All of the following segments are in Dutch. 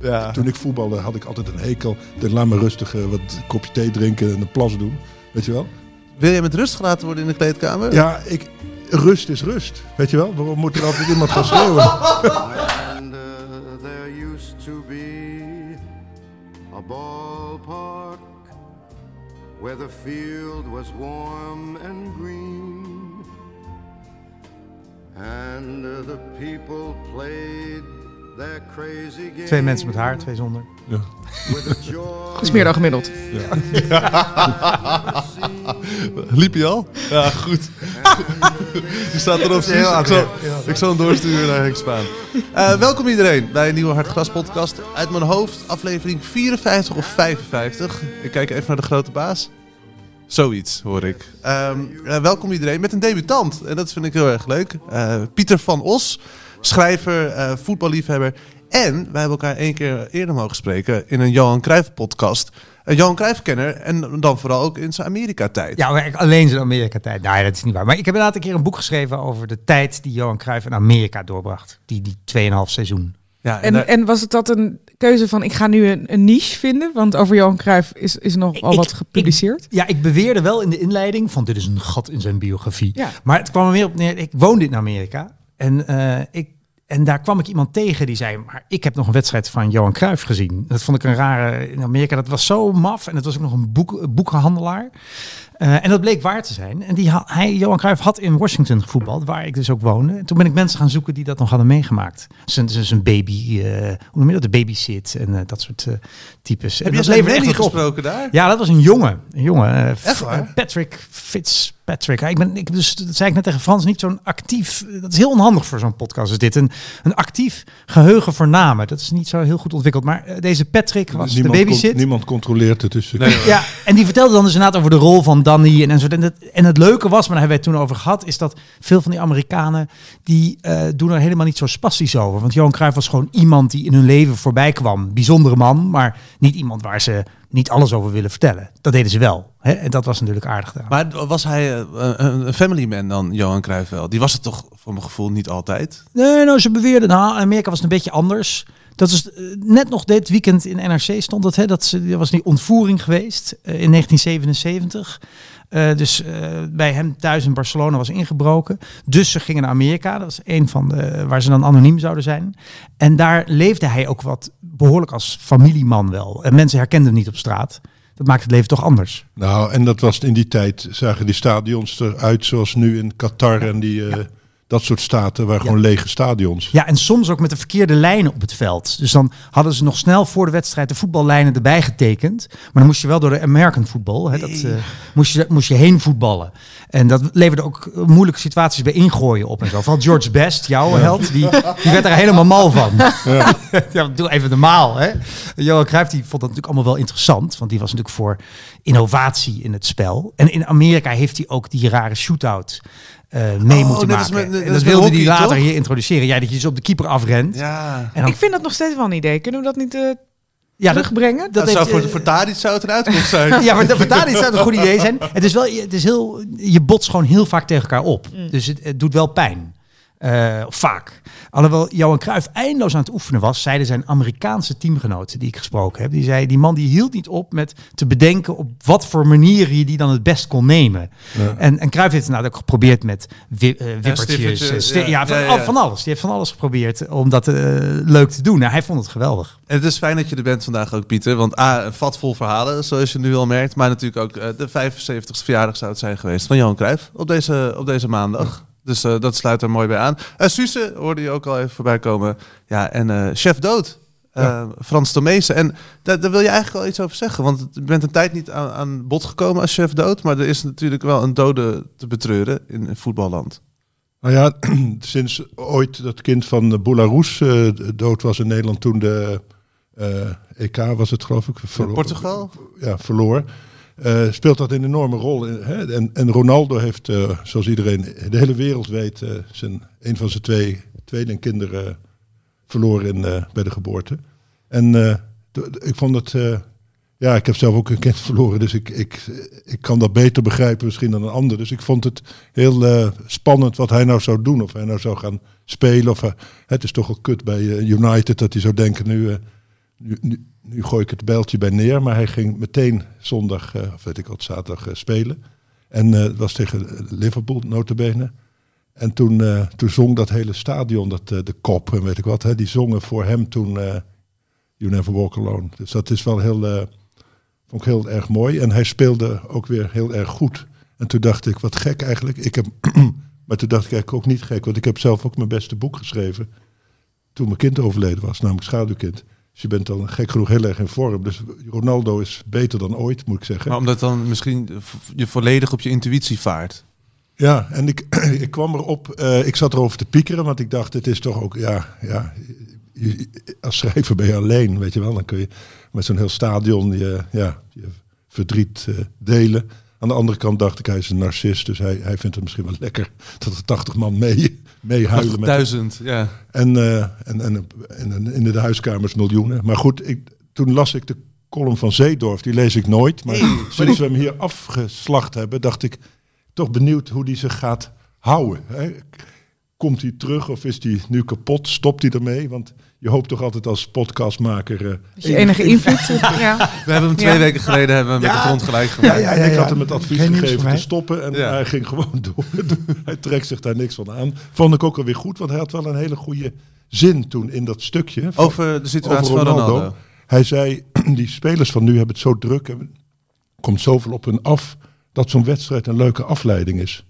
Ja. Toen ik voetbalde had ik altijd een hekel. De laat me rustig wat kopje thee drinken en een plas doen. Weet je wel? Wil je met rust gelaten worden in de kleedkamer? Ja, ik, rust is rust. Weet je wel? Waarom moet er altijd iemand gaan schreeuwen? And uh, there used to be a ballpark where the field was warm and green. And uh, the people played. Twee mensen met haar, twee zonder. Ja. is meer dan gemiddeld. Liep je al? Ja, goed. Die staat erop. Ik zal, ik zal hem doorsturen naar Henk Spaan. Eh, welkom iedereen bij een nieuwe Hartgras podcast. Uit mijn hoofd aflevering 54 of 55. Ik kijk even naar de grote baas. Zoiets, hoor ik. Ehm, eh, welkom iedereen met een debutant. En dat vind ik heel erg leuk. Eh, Pieter van Os, schrijver, eh, voetballiefhebber. En wij hebben elkaar één keer eerder mogen spreken in een Johan Cruijff podcast. Een Johan Cruijff-kenner en dan vooral ook in zijn Amerika-tijd. Ja, maar alleen zijn Amerika-tijd. Nee, dat is niet waar. Maar ik heb inderdaad een keer een boek geschreven over de tijd die Johan Cruijff in Amerika doorbracht. Die, die 2,5 seizoen. Ja, en En, daar- en was het dat een keuze van ik ga nu een, een niche vinden? Want over Johan Cruijff is, is nog al Ik- wat ik- gepubliceerd. Ja, ik beweerde wel in de inleiding van dit is een gat in zijn biografie. Ja. Maar het kwam er meer op neer. Ik woonde in Amerika. En, eh, ik, en daar kwam ik iemand tegen die zei: Maar ik heb nog een wedstrijd van Johan Cruijff gezien. Dat vond ik een rare. In Amerika, dat was zo maf. En het was ook nog een boek, boekhandelaar. Eh, en dat bleek waar te zijn. En die, ha- hij, Johan Cruijff had in Washington gevoetbald, waar ik dus ook woonde. En toen ben ik mensen gaan zoeken die dat nog hadden meegemaakt. Zijn, zijn, zijn baby, eh, hoe noem je dat? De babysit en eh, dat soort eh, types. heb En je dat leverde echt gesproken daar? Ja, dat was een jongen. Een jongen. F- Echt waar? Patrick Fitzpatrick. Ja, Ik ben, ik, dus, dat zei ik net tegen Frans, niet zo'n actief... Dat is heel onhandig voor zo'n podcast is dit. Een, een actief geheugen voor namen. Dat is niet zo heel goed ontwikkeld. Maar deze Patrick was de niemand, babysit. con- niemand controleert het. Dus Ja, en die vertelde dan dus inderdaad over de rol van Danny en, en zo. En het, en het leuke was, maar daar hebben wij het toen over gehad, is dat veel van die Amerikanen, die eh, doen er helemaal niet zo spastisch over. Want Johan Cruijff was gewoon iemand die in hun leven voorbij kwam. Bijzondere man, maar niet iemand waar ze niet alles over willen vertellen. Dat deden ze wel. Hè? En dat was natuurlijk aardig daar. Maar was hij eh, een family man dan, Johan Cruijff wel? Die was het toch voor mijn gevoel niet altijd? Nee, nou, ze beweerden, nou, Amerika was het een beetje anders. Dat is eh, net nog dit weekend in NRC stond het, hè, dat ze, er was die ontvoering geweest eh, in 1977. Eh, dus bij hem thuis in Barcelona was ingebroken. Dus ze gingen naar Amerika. Dat was een van de waar ze dan anoniem zouden zijn. En daar leefde hij ook wat behoorlijk als familieman wel. En mensen herkenden hem niet op straat. Dat maakt het leven toch anders. Nou, en dat was in die tijd, zagen die stadions eruit zoals nu in Qatar en die, dat soort staten, waar gewoon lege stadions. Ja, en soms ook met de verkeerde lijnen op het veld. Dus dan hadden ze nog snel voor de wedstrijd de voetballijnen erbij getekend. Maar dan moest je wel door de American voetbal. Hè, dat, eh, moest, je, moest je heen voetballen. En dat leverde ook eh, moeilijke situaties bij ingooien op en zo. Vooral George Best, jouw held, die, die werd er helemaal mal van. Ja. doe even normaal. Hè? Johan Cruijff die vond dat natuurlijk allemaal wel interessant. Want die was natuurlijk voor innovatie in het spel. En in Amerika heeft hij ook die rare shootout eh mee Oh, moeten maken. met- dat wilde hij later toch? hier introduceren. Ja, dat je dus op de keeper afrent. Ja. En dan, Ik vind dat nog steeds wel een idee. Kunnen we dat niet eh, ja, dat, terugbrengen? Dat, heeft, zou voor, eh, voor Tadic zou het een uitkomst zijn. ja, maar voor Tadic zou het een goed idee zijn. Het is wel, het is heel, je botst gewoon heel vaak tegen elkaar op. Mm. Dus het, het doet wel pijn. Eh, vaak. Alhoewel Johan Cruijff eindeloos aan het oefenen was, zeiden zijn Amerikaanse teamgenoten die ik gesproken heb. Die zei, die man die hield niet op met te bedenken op wat voor manier hij die dan het best kon nemen. En, en Cruijff heeft het nou ook geprobeerd met wi wippertjes. stiffertje, sti- ja. ja, van, Ja, ja, ja. van alles. Die heeft van alles geprobeerd om dat eh, leuk te doen. Nou, hij vond het geweldig. En het is fijn dat je er bent vandaag ook, Pieter. Want A, een vat vol verhalen, zoals je nu al merkt. Maar natuurlijk ook eh, de 75ste verjaardag zou het zijn geweest van Johan Cruijff op deze, op deze maandag. Dus eh, dat sluit er mooi bij aan. Uh, Suze hoorde je ook al even voorbij komen. Ja, en eh, Chef Dood. Frans Tomezen. En daar, daar wil je eigenlijk wel iets over zeggen. Want je bent een tijd niet aan, aan bod gekomen als chef dood. Maar er is natuurlijk wel een dode te betreuren in, in voetballand. Nou ja, sinds ooit dat kind van Boularoes eh, dood was in Nederland toen de EK was het geloof ik. Portugal? Ja, verloor. Eh, speelt dat een enorme rol. Hè? En, en Ronaldo heeft, eh, zoals iedereen de hele wereld weet, eh, zijn, een van zijn twee tweelingkinderen verloren in, bij de geboorte. En ik vond het, ja, ik heb zelf ook een kind verloren, dus ik, ik, ik kan dat beter begrijpen misschien dan een ander. Dus ik vond het heel spannend wat hij nou zou doen. Of hij nou zou gaan spelen. Of, het is toch wel kut bij United dat hij zou denken, nu, nu, gooi ik het bijltje bij neer. Maar hij ging meteen zondag, eh, of weet ik wat, zaterdag eh, spelen. En eh, het was tegen Liverpool, notabene. En toen, toen zong dat hele stadion, dat, de kop en weet ik wat, hè, die zongen voor hem toen You Never Walk Alone. Dus dat is wel heel, vond ik heel erg mooi. En hij speelde ook weer heel erg goed. En toen dacht ik, wat gek eigenlijk. Ik heb, maar toen dacht ik eigenlijk ook niet gek, want ik heb zelf ook mijn beste boek geschreven. Toen mijn kind overleden was, namelijk Schaduwkind. Dus je bent dan gek genoeg heel erg in vorm. Dus Ronaldo is beter dan ooit, moet ik zeggen. Maar omdat dan misschien je volledig op je intuïtie vaart. Ja, en ik, ik kwam erop, eh, ik zat erover te piekeren, want ik dacht, het is toch ook, ja, ja je- als schrijver ben je alleen, weet je wel. Dan kun je met zo'n heel stadion je, ja, je verdriet eh, delen. Aan de andere kant dacht ik, hij is een narcist, dus hij, hij vindt het misschien wel lekker dat er 80 man mee, mee huilen. Duizend, ja. En, eh, en, en, en, en in de huiskamers miljoenen. Maar goed, ik, toen las ik de column van Zeedorf, die lees ik nooit. Maar sinds we hem hier afgeslacht hebben, dacht ik toch benieuwd hoe die zich gaat houden. Hè? Komt hij terug of is hij nu kapot? Stopt hij ermee? Want je hoopt toch altijd als podcastmaker... eh, Dus je enige invloed. ja. We hebben hem twee Ja. weken geleden hebben we hem met de grond gelijk Ja, gemaakt. ja, ik had hem het advies Geen gegeven te stoppen en Ja. hij ging gewoon door. hij trekt zich daar niks van aan. Vond ik ook alweer goed, want hij had wel een hele goede zin toen in dat stukje. van- Over de situatie over van Ronaldo. Ronaldo. Hij zei, die spelers van nu hebben het zo druk. Er komt zoveel op hun af dat zo'n wedstrijd een leuke afleiding is.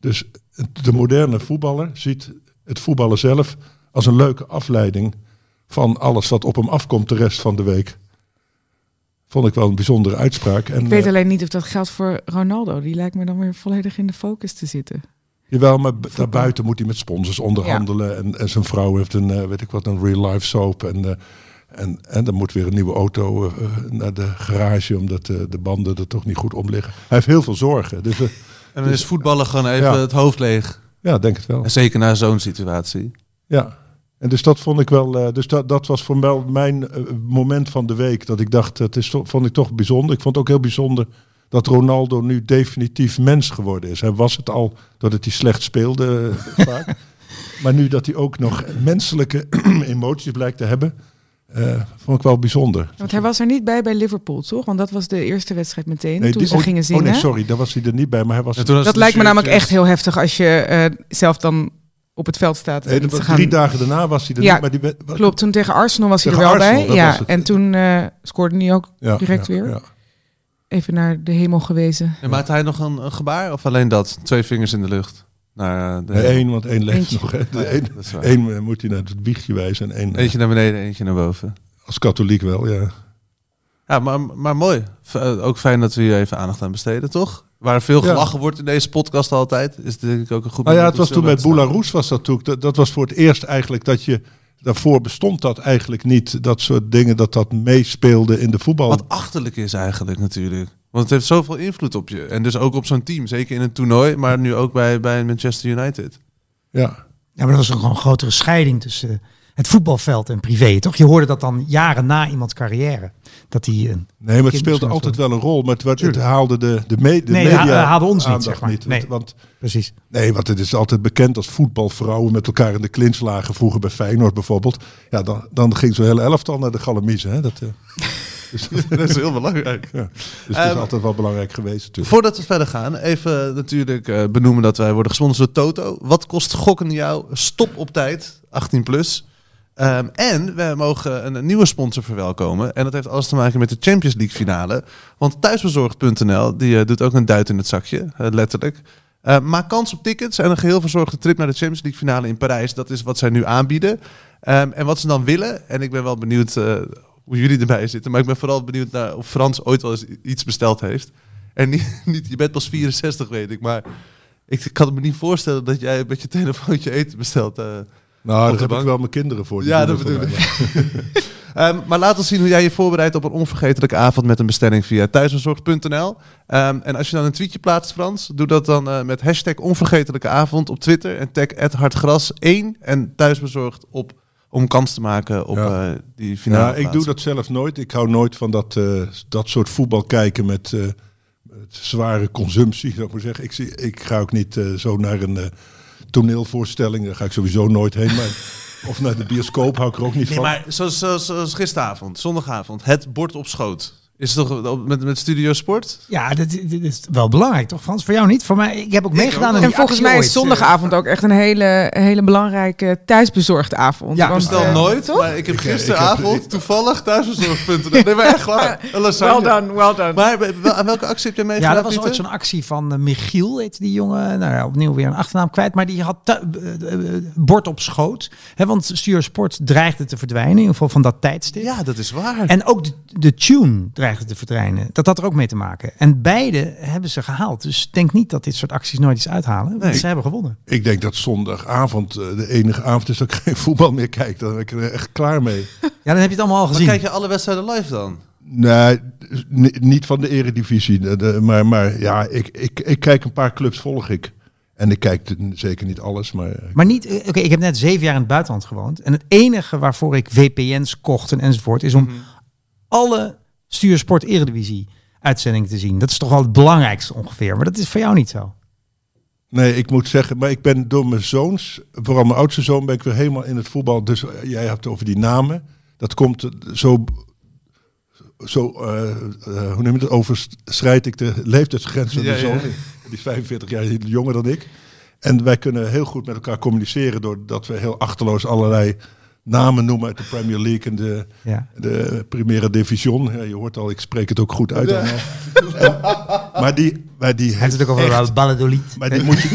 Dus de moderne voetballer ziet het voetballen zelf als een leuke afleiding van alles wat op hem afkomt de rest van de week. Vond ik wel een bijzondere uitspraak. En, Ik weet eh, alleen niet of dat geldt voor Ronaldo. Die lijkt me dan weer volledig in de focus te zitten. Jawel, maar daarbuiten moet hij met sponsors onderhandelen. En, en zijn vrouw heeft een, eh, weet ik wat, een real life soap. En, eh, en, en dan moet weer een nieuwe auto eh, naar de garage, omdat eh, de banden er toch niet goed om liggen. Hij heeft heel veel zorgen. Dus En dan is voetballen gewoon even Ja. het hoofd leeg. ja, denk het wel. En zeker na zo'n situatie. Ja. En dus dat vond ik wel, eh, dus dat, dat was voor mij mijn eh, moment van de week. Dat ik dacht, het is toch, vond ik toch bijzonder. Ik vond het ook heel bijzonder dat Ronaldo nu definitief mens geworden is. Hij was het al doordat hij slecht speelde eh, vaak. Maar nu dat hij ook nog menselijke emoties blijkt te hebben, eh, vond ik wel bijzonder. Want hij was er niet bij bij Liverpool, toch? Want dat was de eerste wedstrijd meteen, Nee, toen die- ze oh, gingen zingen. Oh nee, sorry, daar was hij er niet bij. Maar hij was, dat lijkt me namelijk echt heel heftig als je eh, zelf dan op het veld staat. nee, en dat ze was gaan- drie dagen daarna was hij er Ja, niet. Maar die, Klopt, toen tegen Arsenal was hij er wel Arsenal, bij. Ja, en toen eh, scoorde hij ook ja, direct ja, weer. ja. even naar de hemel gewezen. En maakte hij nog een, een gebaar of alleen dat? Twee vingers in de lucht. Naar eh, de Nee, één, want één leeft Eentje. nog. Hè. De ja, één, dat is waar. één eh, moet hij naar het wiegje wijzen en één eh, Eentje naar beneden, eentje naar boven. als katholiek wel, ja. Ja, maar, maar mooi. Eh, ook fijn dat we hier even aandacht aan besteden, toch? Waar veel Ja. gelachen wordt in deze podcast altijd, is denk ik ook een goed Nou ja, het was toen bij met. Boularoes was dat toen. Dat, dat was voor het eerst eigenlijk dat je... Daarvoor bestond dat eigenlijk niet. Dat soort dingen, dat dat meespeelde in de voetbal. Wat achterlijk is eigenlijk natuurlijk. Want het heeft zoveel invloed op je. En dus ook op zo'n team. Zeker in een toernooi, maar nu ook bij, bij Manchester United. Ja. Ja, maar er was ook gewoon een grotere scheiding tussen het voetbalveld en privé, toch? Je hoorde dat dan jaren na iemands carrière. Dat hij een Nee, maar het speelde altijd wel. een rol. Maar het, werd- het haalde de, de, me, de Nee, media ha- haalde ons niet, zeg maar. niet. Nee. Want, Precies. nee, want het is altijd bekend als voetbalvrouwen met elkaar in de klins lagen. Vroeger bij Feyenoord bijvoorbeeld. Ja, dan, dan ging zo'n hele elftal naar de Galamiezen. Hè? Dat, eh, dus dat, is heel belangrijk. ja. dus het is Ehm, altijd wel belangrijk geweest natuurlijk. Voordat we verder gaan, even natuurlijk eh, benoemen dat wij worden gesponsord door Toto. Wat kost gokken jou? Stop op tijd, 18 plus. Ehm, en we mogen een, nieuwe sponsor verwelkomen. En dat heeft alles te maken met de Champions League finale. Want thuisbezorgd.nl, die eh, doet ook een duit in het zakje, eh, letterlijk. Eh, maak kans op tickets en een geheel verzorgde trip naar de Champions League finale in Parijs. Dat is wat zij nu aanbieden. Ehm, en wat ze dan willen, en ik ben wel benieuwd hoe jullie erbij zitten. Maar ik ben vooral benieuwd naar of Frans ooit wel eens iets besteld heeft. En niet, niet, je bent pas 64, weet ik. Maar ik kan me niet voorstellen dat jij met je telefoontje eten bestelt. Nou, daar heb bank. ik wel mijn kinderen voor. Ja, dat bedoel ik. Ehm, maar laat ons zien hoe jij je voorbereidt op een onvergetelijke avond met een bestelling via thuisbezorgd.nl. Ehm, en als je dan een tweetje plaatst, Frans, doe dat dan eh, met hashtag onvergetelijke avond op Twitter. En tag hartgras1 en thuisbezorgd op om kans te maken op Ja. eh, die finale. Ja, ik doe dat zelf nooit. Ik hou nooit van dat, eh, dat soort voetbal kijken met, met zware consumptie, zou ik maar zeggen. Ik, zie, ik ga ook niet zo naar een eh, toneelvoorstelling. Daar ga ik sowieso nooit heen. Maar, of naar de bioscoop hou ik er ook niet Nee, van. maar zoals, zoals, zoals gisteravond, zondagavond, het bord op schoot. Is het toch met, met Studio Sport? Ja, dat, dit is wel belangrijk, toch Frans? Voor jou niet? Voor mij, ik heb ook meegedaan aan En volgens mij is ooit. zondagavond ook echt een hele, hele belangrijke thuisbezorgde avond. Ja, Want, Bestel eh, nooit, toch? maar ik heb Ik, eh, ik gisteravond heb- toevallig thuisbezorgd.nl. Nee, maar echt waar. Well done, well done. Maar aan welke actie heb jij Ja, meegedaan, dat was ooit Pieter? zo'n actie van eh, Michiel, heet die jongen. Nou ja, opnieuw weer een achternaam kwijt. Maar die had eh, eh, bord op schoot. Hè, want Stuur Sport dreigde te verdwijnen. In ieder geval van dat tijdstip. Ja, dat is waar. En ook de, de tune dreigde te verdwijnen. Dat had er ook mee te maken. En beide hebben ze gehaald. Dus denk niet dat dit soort acties nooit iets uithalen. Want Nee. ze hebben gewonnen. Ik denk dat zondagavond eh, de enige avond is dat ik geen voetbal meer kijk. Dan ben ik er echt klaar mee. Ja, dan heb je het allemaal al Maar gezien. kijk je alle wedstrijden live dan? Nee, ni- niet van de eredivisie. De- de- maar, maar ja, ik, ik, ik kijk een paar clubs volg ik. En ik kijk zeker niet alles, maar... Maar niet, eh, oké, ik heb net zeven jaar in het buitenland gewoond. En het enige waarvoor ik VPN's kocht en enzovoort, is om Mhm. alle Stuursport Eredivisie uitzendingen te zien. Dat is toch wel het belangrijkste ongeveer. Maar dat is voor jou niet zo. Nee, ik moet zeggen, maar ik ben door mijn zoons, vooral mijn oudste zoon, ben ik weer helemaal in het voetbal. Dus eh, jij hebt het over die namen. Dat komt eh, zo, zo eh, hoe noem je het, overschrijd ik de leeftijdsgrens van Ja, de zoon. ja. Die is 45 jaar jonger dan ik. En wij kunnen heel goed met elkaar communiceren doordat we heel achterloos allerlei namen noemen uit de Premier League en de, Ja. de Primera Division. Ja, je hoort al, ik spreek het ook goed uit. En- maar die, maar die heeft het ook over echt- Valladolid. maar die moet je.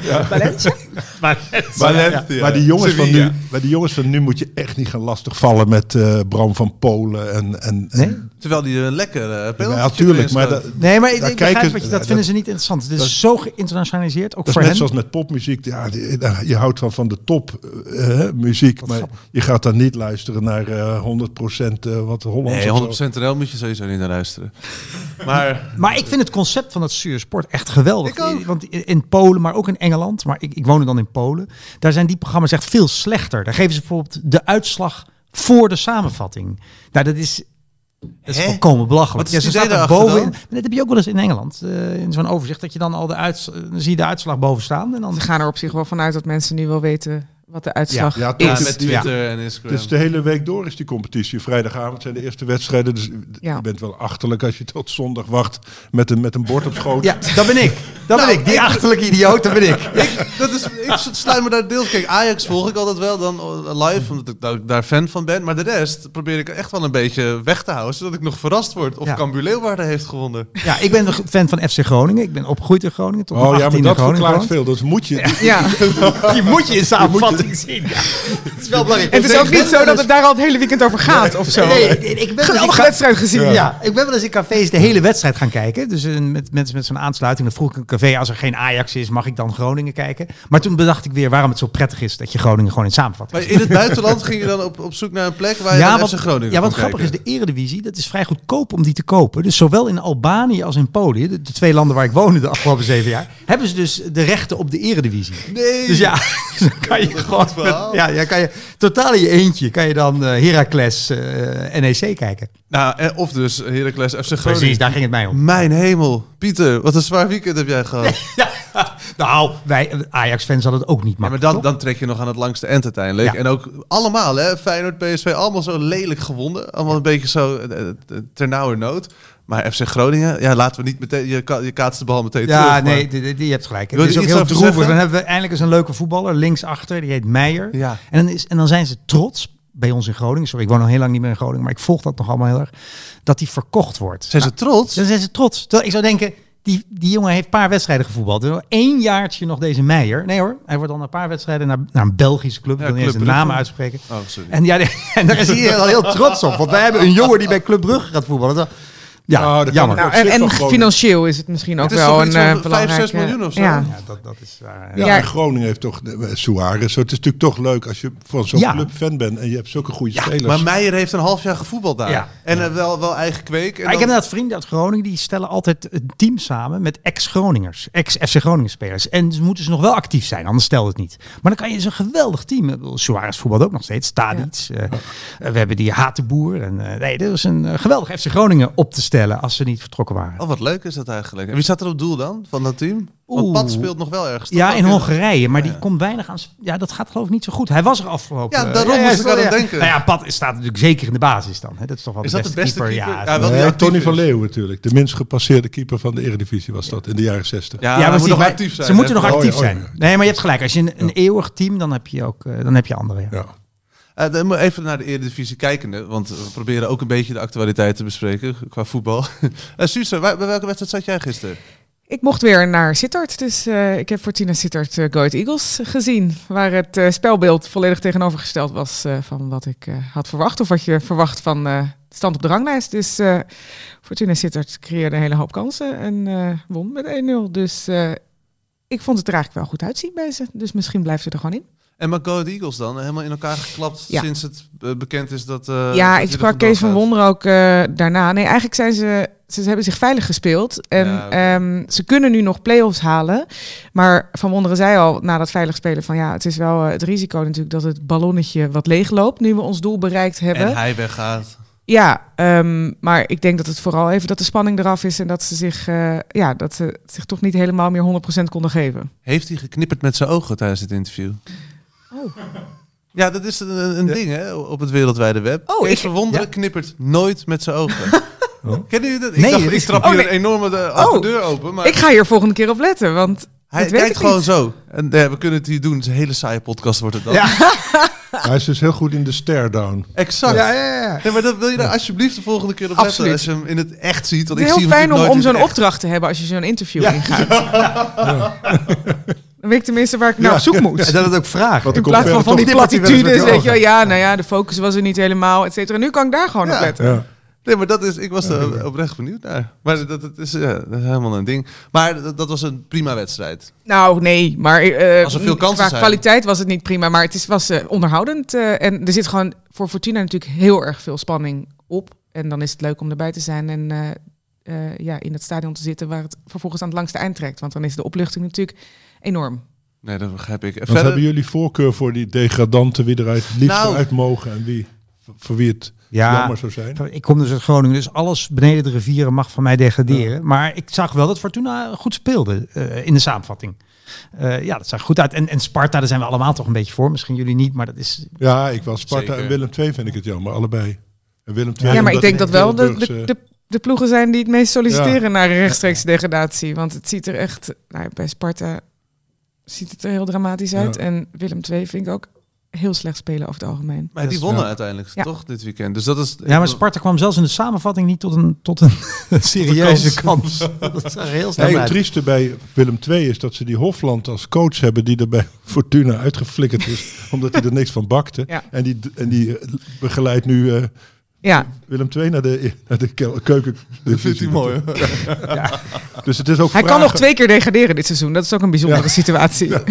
Ja, Valencia? maar, Valencia. maar die jongens van nu, maar die jongens van nu moet je echt niet gaan lastigvallen met eh, Bram van Polen en en, en- Nee? Terwijl die een lekker uh, Ja, natuurlijk, maar dat, Nee, maar ik, ik begrijp kijken- wat je, ja, dat vinden dat- ze niet interessant. Het is dat- zo geïnternationaliseerd, ook dat is voor net hen. zoals met popmuziek. Ja, die- daar- je houdt van, van de top eh, eh, muziek, maar je gaat dan niet luisteren naar eh 100% eh, wat Hollands Nee, of zo. 100% NL moet je sowieso niet naar luisteren. Maar Maar ik vind het concept van dat Sport echt geweldig. Ik ook. Want in Polen, maar ook in Engeland, maar ik, ik woonde dan in Polen. Daar zijn die programma's echt veel slechter. Daar geven ze bijvoorbeeld de uitslag voor de samenvatting. Nou, dat is, dat is Hè? volkomen belachelijk. Wat is ja, ze staat er daarachter boven. dan? Maar dat heb je ook wel eens in Engeland. eh, in zo'n overzicht dat je dan al de uits, zie je de uitslag boven staan. En dan Ze gaan er op zich wel vanuit dat mensen nu wel weten wat de uitslag Ja, is. ja, met Twitter en Het Instagram. is de hele week door is die competitie. Vrijdagavond zijn de eerste wedstrijden. Dus Ja. je bent wel achterlijk als je tot zondag wacht met een, met een bord op schoot. Ja, dat ben ik. Dat ben ik. Die achterlijke idioot, dat ben ik. ik, dat is, ik sluit me daar deels. Kijk, Ajax volg ik altijd wel dan eh, live, omdat ik daar, daar fan van ben. Maar de rest probeer ik echt wel een beetje weg te houden, zodat ik nog verrast word of Ja. Cambuur Leeuwarden heeft gewonnen. Ja, ik ben een fan van FC Groningen. Ik ben opgegroeid in Groningen. Tot Oh ja, maar 18e dat verklaart veel. Dus moet je. Ja. Die moet je in samenvatting zien. Ja. Het is wel belangrijk. En het is ook niet zo dat het daar al het hele weekend over gaat of zo. Nee, ik, ik ben wel eens in Geweldige ca- wedstrijd gezien. Ja. ik ben wel eens in cafés de hele wedstrijd gaan kijken. Dus eh, met mensen met zo'n aansluiting. Dan vroeg ik een café, als er geen Ajax is, mag ik dan Groningen kijken? Maar toen bedacht ik weer waarom het zo prettig is dat je Groningen gewoon in samenvatting Maar in het buitenland ging je dan op, op zoek naar een plek waar je ja, dan wat, FC Groningen ja, wat grappig is, de Eredivisie, dat is vrij goedkoop om die te kopen. Dus zowel in Albanië als in Polen, de, de twee landen waar ik woonde de afgelopen zeven jaar, hebben ze dus de rechten op de Eredivisie. Nee. Dus ja, dan kan je gewoon. verhaal. met- ja, ja, kan je, totaal in je eentje kan je dan eh Heracles eh, NEC kijken. Nou, eh, of dus Heracles FC Groningen. Precies, daar ging het mij om. Mijn hemel. Pieter, wat een zwaar weekend heb jij gehad. Nou, wij Ajax-fans hadden het ook niet Ja, maar makkelijk. dan, dan trek je nog aan het langste eind uiteindelijk. Ja. En ook allemaal, hè? Feyenoord, PSV, allemaal zo lelijk gewonnen. Allemaal een beetje zo eh, eh, ternauwernood. Maar FC Groningen, ja, laten we niet meteen... Je, ka- je kaatst de bal meteen terug. Ja, nee, die, je hebt gelijk. Het is ook heel droevig. zeggen? Dan hebben we eindelijk eens een leuke voetballer linksachter. Die heet Meijer. Ja. En, dan is, en dan zijn ze trots bij ons in Groningen. Sorry, ik woon al heel lang niet meer in Groningen. Maar ik volg dat nog allemaal heel erg. Dat die verkocht wordt. Zijn ze Nou, trots? dan zijn ze trots. Terwijl ik zou denken, die, die jongen heeft een paar wedstrijden gevoetbald. Nog één jaartje nog deze Meijer. Nee hoor, hij wordt dan een paar wedstrijden naar, naar een Belgische club. Ja, ik wil niet eens de naam uitspreken. Oh, sorry. En, ja, en daar is hij al heel trots op. Want wij hebben een jongen die bij Club Brugge gaat voetballen. Ja, Nou, dat kan jammer. Nou, en, en financieel is het misschien ook Het wel een eh vijf, belangrijke... zes miljoen of zo? Ja. Ja, dat, dat is... eh, Ja, Ja. en Groningen heeft toch eh, Suarez. Zo, het is natuurlijk toch leuk als je van zo'n Ja. club fan bent en je hebt zulke goede Ja, spelers. Maar Meijer heeft een half jaar gevoetbald daar. Ja. En eh, wel, wel eigen kweek. En ik heb inderdaad vrienden uit Groningen die stellen altijd een team samen met ex-Groningers, ex-FC Groningen spelers. En ze moeten ze nog wel actief zijn, anders stelt het niet. Maar dan kan je zo'n geweldig team. Suarez voetbalt ook nog steeds, Tadic. we hebben die Hatenboer. En, eh, nee, dat is een geweldig FC Groningen op te stellen als ze niet vertrokken waren. Oh, wat leuk is dat eigenlijk. En wie staat er op doel dan, van dat team? Want Oeh. Pat speelt nog wel ergens. Ja, in Hongarije, maar die ja. komt weinig aan. Ja, dat gaat geloof ik niet zo goed. Hij was er afgelopen. Ja, eh, daarom moest ik aan het denken. Nou ja, Pat staat natuurlijk zeker in de basis dan. Hè. Dat is toch wel Is de dat beste de beste keeper. keeper? Ja, wel Nee, Tony van. Leeuwen natuurlijk. De minst gepasseerde keeper van de Eredivisie was dat in de jaren 60. Ja, Ja, maar moet nog actief zijn. Ze moeten nog Oh, actief ja, oh, ja. zijn. Nee, maar je hebt gelijk. Als je een, een eeuwig team, dan heb je ook eh, dan heb je anderen. Ja. Eh, dan even naar de Eredivisie kijkende, want we proberen ook een beetje de actualiteit te bespreken qua voetbal. uh, Suze, waar- bij welke wedstrijd zat jij gisteren? Ik mocht weer naar Sittard, dus eh, ik heb Fortuna Sittard uh, Go Eagles gezien. Waar het eh, spelbeeld volledig tegenovergesteld was eh, van wat ik eh, had verwacht. Of wat je verwacht van eh, stand op de ranglijst. Dus eh, Fortuna Sittard creëerde een hele hoop kansen en eh, won met 1-0. Dus eh, ik vond het er eigenlijk wel goed uitzien bij ze. Dus misschien blijft ze er gewoon in. En maar Go Ahead Eagles dan, helemaal in elkaar geklapt Ja. sinds het eh, bekend is dat... eh, ja, dat ik sprak Kees van. Wonder ook eh, daarna. Nee, eigenlijk zijn ze, ze hebben zich veilig gespeeld. En Ja, ehm, ze kunnen nu nog play-offs halen. Maar Van Wonderen zei al na dat veilig spelen van ja, het is wel het risico natuurlijk dat het ballonnetje wat leeg loopt nu we ons doel bereikt hebben. En hij weggaat. Ja, ehm, maar ik denk dat het vooral even dat de spanning eraf is en dat ze zich, ja, dat ze zich toch niet helemaal meer 100% konden geven. Heeft hij geknipperd met zijn ogen tijdens het interview? Oh. Ja, dat is een, een ding hè, op het wereldwijde web. Oh, Kees ik- van Wonderen ja. knippert nooit met zijn ogen. Kennen jullie dat? Ik Nee, dacht, ik trap Oh, hier nee. een enorme de, Oh. deur open. Maar Ik ga hier volgende keer op letten, want hij dat weet kijkt ik gewoon niet. zo. En we kunnen het hier doen. Het is een hele saaie podcast wordt het dan. Hij is dus heel goed in de stare down. Exact. Ja, ja, ja. Nee, maar dat wil je daar alsjeblieft de volgende keer op letten. Absoluut. Als je hem in het echt ziet. Want Het ik is zie heel fijn om, om zo'n opdracht te hebben als je zo'n interview ingaat. Dan weet ik tenminste waar ik naar op zoek moet. En dat het ook vraagt. Wat In plaats van van die platitudes, weet je. Ja, nou ja, de focus was er niet helemaal, et cetera. Nu kan ik daar gewoon Ja. op letten. Nee, maar dat is, ik was er oprecht benieuwd naar. Maar dat, dat, is, ja, dat is helemaal een ding. Maar dat, dat was een prima wedstrijd. Nou, nee, maar eh, Als er veel kansen qua zijn. kwaliteit was het niet prima. Maar het is, was eh, onderhoudend. eh, en er zit gewoon voor Fortuna natuurlijk heel erg veel spanning op. En dan is het leuk om erbij te zijn en eh, eh, ja, in het stadion te zitten... waar het vervolgens aan het langste eind trekt. Want dan is de opluchting natuurlijk enorm. Nee, dat begrijp ik. Wat Verder, hebben jullie voorkeur voor die degradanten, wie eruit het liefst Nou. uit mogen en wie voor wie het Ja. jammer zou zijn? Ik kom dus uit Groningen, dus alles beneden de rivieren mag van mij degraderen. Maar ik zag wel dat Fortuna goed speelde eh, in de samenvatting. Eh, ja, dat zag goed uit. En, en Sparta, daar zijn we allemaal toch een beetje voor. Misschien jullie niet, maar dat is... Ja, ik was Sparta Zeker. en Willem II vind ik het jammer, allebei. En Willem II, Ja, maar ik denk dat wel de, de, de, de ploegen zijn die het meest solliciteren naar een rechtstreeks degradatie. Want het ziet er echt, nou, bij Sparta ziet het er heel dramatisch uit. Ja. En Willem II vind ik ook heel slecht spelen over het algemeen. maar die wonnen uiteindelijk, Ja. toch, dit weekend. Dus dat is... Ja, maar Sparta kwam zelfs in de samenvatting niet tot een, tot een serieuze kans. Dat zag heel snel het trieste bij Willem II is dat ze die Hofland als coach hebben die er bij Fortuna uitgeflikkerd is, omdat hij er niks van bakte. Ja. En die, en die begeleidt nu eh, Ja, Willem II naar de, naar de keuken. Dat vindt hij mooi. hoor. Dus het is ook hij kan nog twee keer degraderen dit seizoen. Dat is ook een bijzondere Ja. situatie. Dat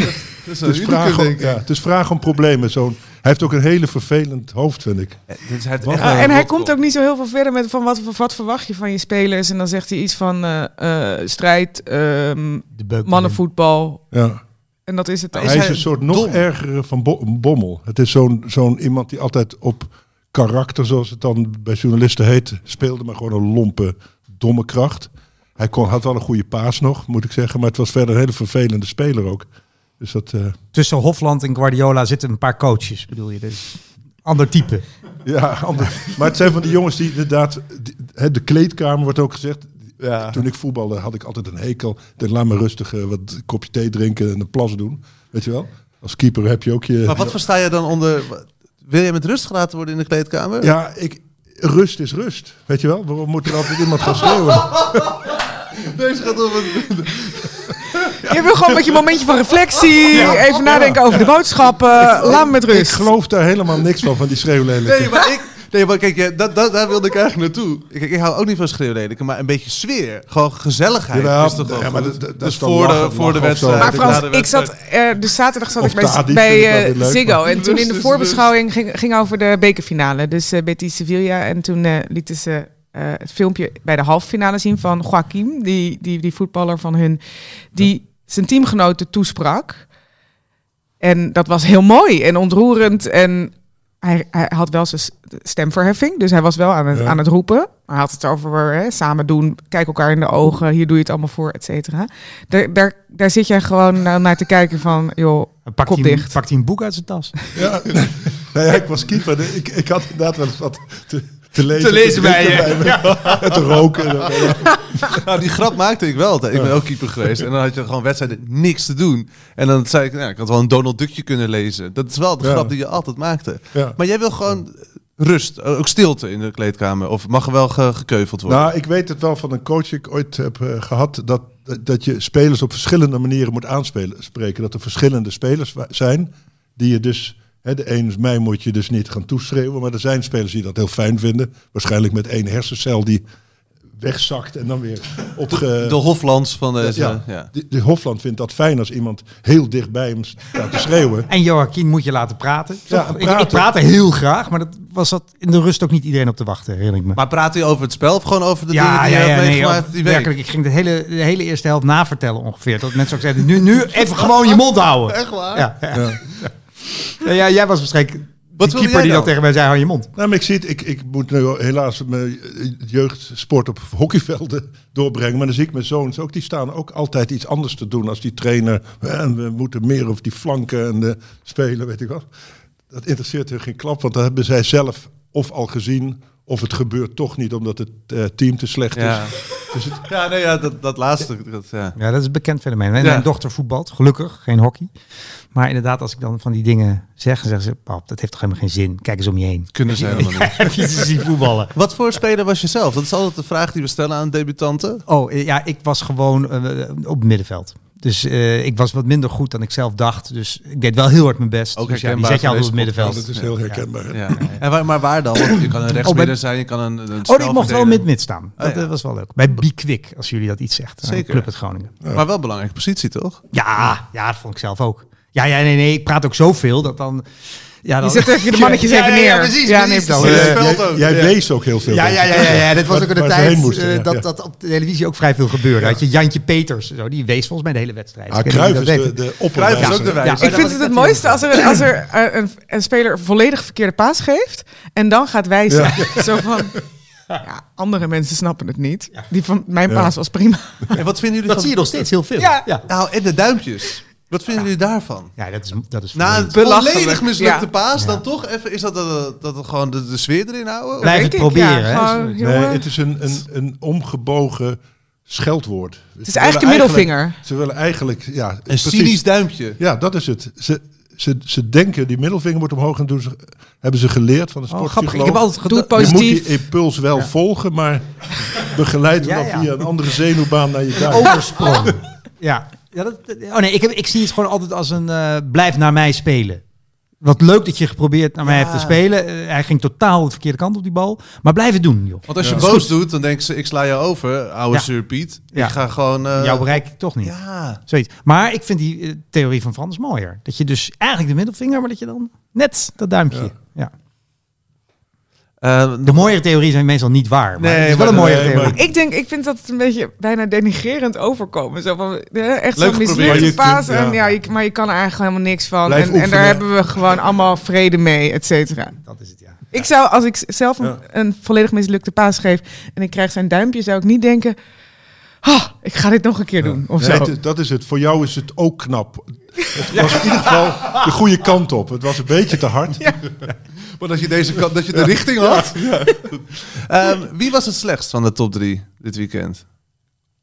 Het zou is, vraag om, ja, het is vraag om problemen. Zo'n, hij heeft ook een hele vervelend hoofd, vind ik. Eh, het Wat? Ja, een en hij komt ook niet zo heel veel verder met van wat, wat verwacht je van je spelers. En dan zegt hij iets van eh, eh, strijd, ehm, mannenvoetbal. Ja. En dat is het. Is hij is hij een soort nog dom? ergere van Bo- Bommel. Het is zo'n zo'n iemand die altijd op karakter, zoals het dan bij journalisten heet, speelde, maar gewoon een lompe, domme kracht. Hij kon, had wel een goede paas nog, moet ik zeggen, maar het was verder een hele vervelende speler ook. Dus dat, eh, Tussen Hofland en Guardiola zitten een paar coaches, bedoel je? Dus ander type. ja, ander, maar het zijn van die jongens die inderdaad, die- hè, de kleedkamer wordt ook gezegd. Ja. Toen ik voetbalde had ik altijd een hekel. Ik laat me rustig eh, wat een kopje thee drinken en een plas doen. Weet je wel? Als keeper heb je ook je... Maar wat versta je dan onder... Wil je met rust gelaten worden in de kleedkamer? Ja, ik, rust is rust. Weet je wel? Waarom moet er altijd iemand gaan schreeuwen? Deze gaat over... Je wil gewoon met je momentje van reflectie, even nadenken over de boodschappen. Laat me met Ik rust. geloof daar helemaal niks van, van die schreeuwlelijke. Nee, maar ik... Nee, maar kijk, ja, dat, dat, daar wilde ik eigenlijk naartoe. Kijk, ik hou ook niet van schreeuwlelijken, maar een beetje sfeer. Gewoon gezelligheid. Jawel, is toch wel ja, maar dat- dat dus voor, lachen- de, voor de wedstrijd. Maar Frans, de ik zat, eh, dus zaterdag zat Of ik bij, bij ik eh, leuk, Ziggo. En toen in de is voorbeschouwing ging, ging over de bekerfinale. Dus eh Betis Sevilla. En toen eh, lieten ze eh, het filmpje bij de halve finale zien van Joaquim. Die, die, die voetballer van hun. Die zijn teamgenoten toesprak. En dat was heel mooi en ontroerend. En hij, hij had wel zijn stemverheffing. Dus hij was wel aan het, Ja. aan het roepen. Maar hij had het over hè, samen doen. Kijk elkaar in de ogen. Hier doe je het allemaal voor, et cetera. Daar, daar, daar zit jij gewoon naar, naar te kijken van... joh, Pakt Kop hij, dicht. pakt hij een boek uit zijn tas? Ja, nou ja, ik was keeper. Ik, ik had inderdaad wel eens wat te, te lezen. Te lezen bij je. te roken. Nou, die grap maakte ik wel altijd. Ik ben ook keeper geweest. En dan had je gewoon wedstrijden niks te doen. En dan zei ik, nou, ik had wel een Donald Duckje kunnen lezen. Dat is wel de Ja. grap die je altijd maakte. Ja. Maar jij wil gewoon rust, ook stilte in de kleedkamer. Of mag er wel ge- gekeuveld worden? Nou, ik weet het wel van een coach die ik ooit heb eh, gehad. Dat, dat je spelers op verschillende manieren moet aanspelen. Spreken. Dat er verschillende spelers zijn. Die je dus. Hè, de een is mij moet je dus niet gaan toeschreeuwen. Maar er zijn spelers die dat heel fijn vinden. Waarschijnlijk met één hersencel die wegzakt en dan weer opge... de Hoflands van deze... ja, Ja. De, de Hofland vindt dat fijn als iemand heel dicht bij hem staat te schreeuwen. En Joachim moet je laten praten. Ja? Ik, ik praatte heel graag, maar dat was dat in de rust ook niet iedereen op te wachten, herinner ik me. Maar praat hij over het spel of gewoon over de dingen ja, die ja, je hebt nee, meegemaakt week? werkelijk. Ik ging de hele, de hele eerste helft navertellen ongeveer. Dat mensen ook zeiden, nu, nu even gewoon je mond houden. Echt waar? Ja, ja. Ja, ja, jij was waarschijnlijk Wat de wilde keeper die dan dan? tegen mij zei, hou je mond. Nou, maar ik zie het, ik, ik moet nu helaas mijn jeugdsport op hockeyvelden doorbrengen. Maar dan zie ik mijn zoons ook, die staan ook altijd iets anders te doen als die trainer. En we moeten meer over die flanken en de spelen, weet ik wat. Dat interesseert hun geen klap, want dat hebben zij zelf of al gezien, of het gebeurt toch niet omdat het eh, team te slecht Ja, is. Dus het, ja, nee, ja dat, dat laatste. Dat, ja. Ja, dat is een bekend fenomeen. Mijn, Ja. mijn dochter voetbalt, gelukkig, geen hockey. Maar inderdaad, als ik dan van die dingen zeg, dan zeggen ze, pap, dat heeft toch helemaal geen zin. Kijk eens om je heen. Kunnen ze helemaal niet. Heb je ze zien voetballen? Wat voor speler was je zelf? Dat is altijd de vraag die we stellen aan debutanten. Oh, eh, ja, ik was gewoon eh, op het middenveld. Dus eh, ik was wat minder goed dan ik zelf dacht. Dus ik deed wel heel hard mijn best. Ook dus ja, die zet je altijd op het middenveld. dat is heel herkenbaar. Ja. En waar, maar waar dan? Want je kan een rechtsmidden zijn, je kan een, een Oh, ik mocht wel mid-mid staan. Dat Oh, ja. eh, was wel leuk. Bij Bikwik, als jullie dat iets zegt. Zeker. Club uit Groningen. Maar wel een belangrijke positie, toch? Ja, ja, dat vond ik zelf ook. Ja, ja, nee, nee. Ik praat ook zoveel dat dan... Ja, Je dan zet even de mannetjes Ja, even ja, neer. Ja, precies. Ja, precies. nee, eh, veld jij Ja. wees ook heel veel. Ja, ja, ja, ja, ja. Dit was ook in de tijd moesten, eh, ja, dat, ja. dat op de televisie ook vrij veel gebeurde. Had je Jantje Peters, zo, die wees volgens mij de hele wedstrijd. Ah, Cruijff wie is de, de ook opperwijzer. wijze. Ja, Ik vind het het mooiste als er, als er eh, een, een speler volledig verkeerde paas geeft en dan gaat wijzen. Zo van, ja, andere mensen snappen het niet. Die van mijn Ja. paas was prima. En wat vinden jullie Dat zie je nog steeds heel veel. Ja. ja. Nou, en de duimpjes. Wat vinden jullie daarvan? Ja, dat is, dat is Na een volledig mislukte Ja. paas, Ja. dan toch even... Is dat dat, dat het gewoon de, de sfeer erin houden? Blijf het proberen. hè. Nee, het is een, een, een omgebogen scheldwoord. Het is eigenlijk een middelvinger. Ze willen eigenlijk, ja, Een precies. cynisch duimpje. Ja, dat is het. Ze, ze, ze denken, die middelvinger wordt omhoog en doen ze, hebben ze geleerd van de Oh, sportpsycholoog. Ik heb altijd Doe het gedacht... je moet positief. die impuls wel volgen, maar begeleid hem Ja, dan ja. via een andere zenuwbaan naar je duim. Oversprong. ja. Ja dat, oh nee, ik, heb, ik zie het gewoon altijd als een eh, blijf naar mij spelen. Wat leuk dat je geprobeerd naar mij Ja. hebt te spelen. Eh, hij ging totaal de verkeerde kant op die bal. Maar blijf het doen, joh. Want als je Ja. boos doet, dan denken ze, ik sla je over, oude Ja. Sir Piet. Ja. Ik ga gewoon... eh, Jou bereik ik toch niet. Ja. Zoiets. Maar ik vind die theorie van Frans mooier. Dat je dus eigenlijk de middelvinger, maar dat je dan net dat duimpje. Ja. Eh, De mooiere theorieën zijn meestal niet waar. Maar Nee, het is wel maar- een mooiere nee, theorie. Ik denk, ik vind dat het een beetje bijna denigrerend overkomen. Zo van, eh, echt zo'n mislukte paas. En ja. ja, maar je kan er eigenlijk helemaal niks van. En, en daar hebben we gewoon allemaal vrede mee, et cetera. Dat is het, ja. Ik zou, als ik zelf een, Ja. een volledig mislukte paas geef en ik krijg zijn duimpje, zou ik niet denken, ah, ik ga dit nog een keer doen. Of Nee, zo. het- dat is het. Voor jou is het ook knap. Het was in ieder geval de goede kant op. Het was een beetje te hard. Maar dat je deze kant, dat je de richting had. Ehm, wie was het slechtst van de top drie dit weekend?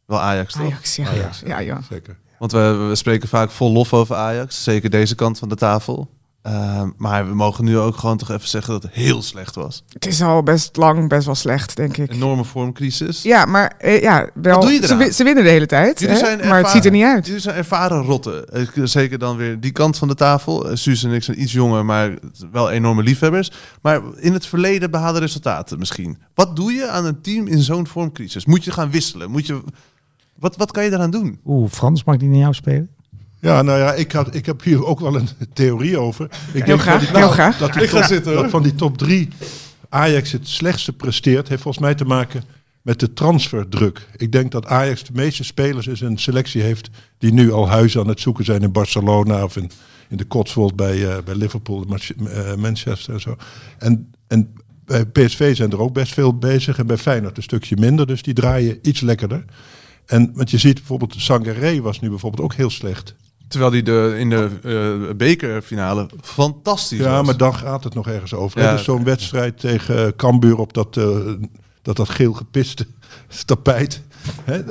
Wel Ajax, toch? Ajax, ja. ja, ja. Zeker. Want we, we spreken vaak vol lof over Ajax. Zeker deze kant van de tafel. Ehm, maar we mogen nu ook gewoon toch even zeggen dat het heel slecht was. Het is al best lang, best wel slecht, denk ik. Enorme vormcrisis. Ja, maar eh, ja, wel, Wat doe je ze, ze winnen de hele tijd, hè? zijn maar het ervaren. ziet er niet uit. Jullie zijn ervaren rotten. Eh, Zeker dan weer die kant van de tafel. Eh, Suus en ik zijn iets jonger, maar wel enorme liefhebbers. Maar in het verleden behaalde resultaten misschien. Wat doe je aan een team in zo'n vormcrisis? Moet je gaan wisselen? Moet je... wat, wat kan je daaraan doen? Oeh, Frans, mag ik die naar jou spelen? Ja, nou ja, ik, had, ik heb hier ook wel een theorie over. Ik Heel graag, dat die heel top- graag. Dat, die zitten, dat van die top drie Ajax het slechtste presteert, heeft volgens mij te maken met de transferdruk. Ik denk dat Ajax de meeste spelers in zijn selectie heeft die nu al huizen aan het zoeken zijn in Barcelona of in, in de Cotswold bij, eh, bij Liverpool, eh, Manchester en zo. En, en bij PSV zijn er ook best veel bezig en bij Feyenoord een stukje minder, dus die draaien iets lekkerder. En want je ziet bijvoorbeeld, Sangaré was nu bijvoorbeeld ook heel slecht. Terwijl die de, in de eh, bekerfinale fantastisch Ja, was. maar dan gaat het nog ergens over. Ja, dus zo'n wedstrijd tegen eh, Cambuur op dat, eh, dat, dat geel gepiste tapijt. Hè,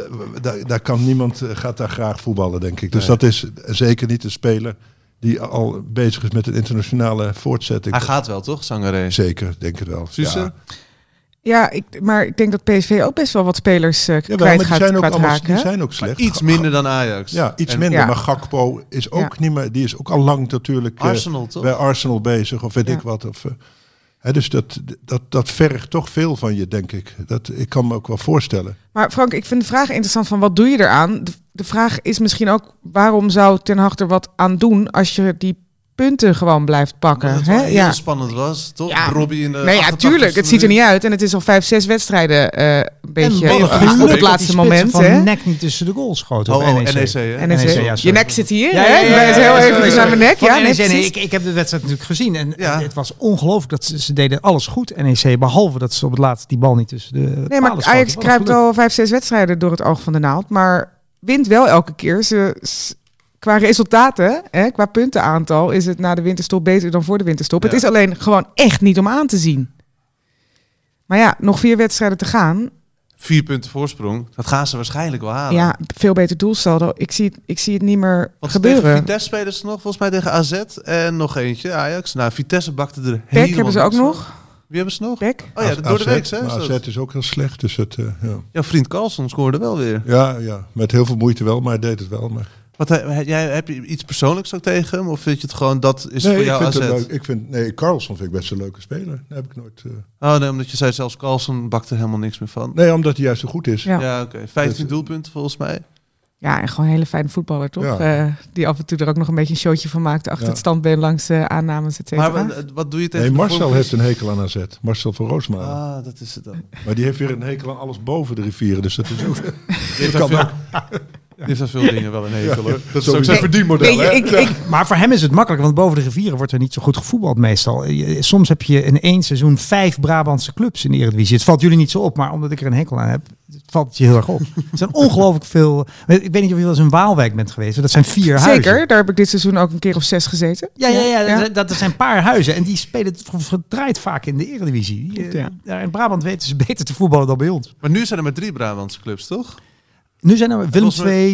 daar, daar kan niemand, gaat daar graag voetballen, denk ik. Dus Nee. dat is zeker niet een speler die al bezig is met een internationale voortzetting. Hij gaat wel, toch, Sangaré? Zeker, denk het wel. Suze? Ja. Ja, ik, maar ik denk dat PSV ook best wel wat spelers eh Jawel, kwijt maar die gaat, zijn ook, gaat allemaal, raken. die zijn ook Maar slecht. iets minder dan Ajax. Ja, iets En minder. Ja. Maar Gakpo is ook Ja. niet meer. Die is ook al lang natuurlijk eh, Arsenal, toch? bij Arsenal bezig, of weet Ja. ik wat. Of, eh, hè, dus dat, dat, dat vergt toch veel van je, denk ik. Dat, ik kan me ook wel voorstellen. Maar Frank, ik vind de vraag interessant van wat doe je eraan? De, de vraag is misschien ook waarom zou Ten Hag er wat aan doen als je die punten gewoon blijft pakken? Omdat het Hè? wel heel Ja. spannend was, toch? Ja. Robbie in de Nee, ja, 88e tuurlijk. Het ziet er niet uit. En het is al vijf, zes wedstrijden eh, een beetje ballen op, het laatste moment. van hè? nek niet tussen de goals schoten. Oh, oh, NEC. NEC, hè? En NEC, NEC, ja, je nek zit hier. Ja, hè? ja, ja, Ik ben ja, heel ja, even mijn nek. Ja, nee, NEC, nee, ik, ik heb de wedstrijd natuurlijk gezien. En Ja. het was ongelooflijk dat ze, ze deden alles goed, NEC. Behalve dat ze op het laatst die bal niet tussen de Nee, maar. Ajax kruipt al vijf, zes wedstrijden door het oog van de naald. Maar wint wel elke keer. Ze, qua resultaten, hè, qua puntenaantal, is het na de winterstop beter dan voor de winterstop. Het is alleen gewoon echt niet om aan te zien. Maar ja, nog vier wedstrijden te gaan. Vier punten voorsprong. Dat gaan ze waarschijnlijk wel halen. Ja, veel beter doelsaldo. Ik zie, het- ik zie het niet meer Want tegen gebeuren. Vitesse spelen ze nog, volgens mij tegen AZ. En nog eentje, Ajax. Nou, Vitesse bakte er Peck helemaal hebben ze ook van. nog. Wie hebben ze nog? Oh ja, door de week, hè? AZ dat? is ook heel slecht. Dus het, eh, ja. Jouw vriend Carlson scoorde wel weer. Ja, ja, met heel veel moeite wel, maar hij deed het wel. Maar... Wat, he- jij, heb je iets persoonlijks ook tegen hem? Of vind je het gewoon, dat is Nee, voor ik jou vind AZ? het leuk. Ik vind, nee, Carlson vind ik best een leuke speler. Daar heb ik nooit. eh, Oh nee, omdat je zei zelfs Carlson bakte helemaal niks meer van. Nee, omdat hij juist zo goed is. Ja. Ja, oké. 15 Dus- doelpunten volgens mij. Ja, en gewoon een hele fijne voetballer, toch? Ja. Eh, die af en toe er ook nog een beetje een showtje van maakt achter Ja. het standbeen langs eh, aannames, et cetera. Maar wat, wat doe je tegen Nee, Marcel heeft een hekel aan AZ. Marcel van Roosmalen. Ah, dat is het dan. Maar die heeft weer een hekel aan alles boven de rivieren. Dus dat is ook... Die heeft aan heeft aan veel dingen wel een hekel hoor. dat is ook zijn Weet je, ik, ik, Maar voor hem is het makkelijk, want boven de rivieren wordt er niet zo goed gevoetbald meestal. Soms heb je in één seizoen vijf Brabantse clubs in de Eredivisie. Het valt jullie niet zo op, maar omdat ik er een hekel aan heb, valt het je heel erg op. Er zijn ongelooflijk veel... Ik weet niet of je wel eens in Waalwijk bent geweest. Dat zijn vier huizen. zeker, daar heb ik dit seizoen ook een keer of zes gezeten. Ja, ja, ja, Ja. Dat, dat zijn een paar huizen. En die spelen het verdraaid vaak in de Eredivisie. Ja. in Brabant weten ze beter te voetballen dan bij ons. Maar nu zijn er maar drie Brabantse clubs, toch? Nu zijn er Willem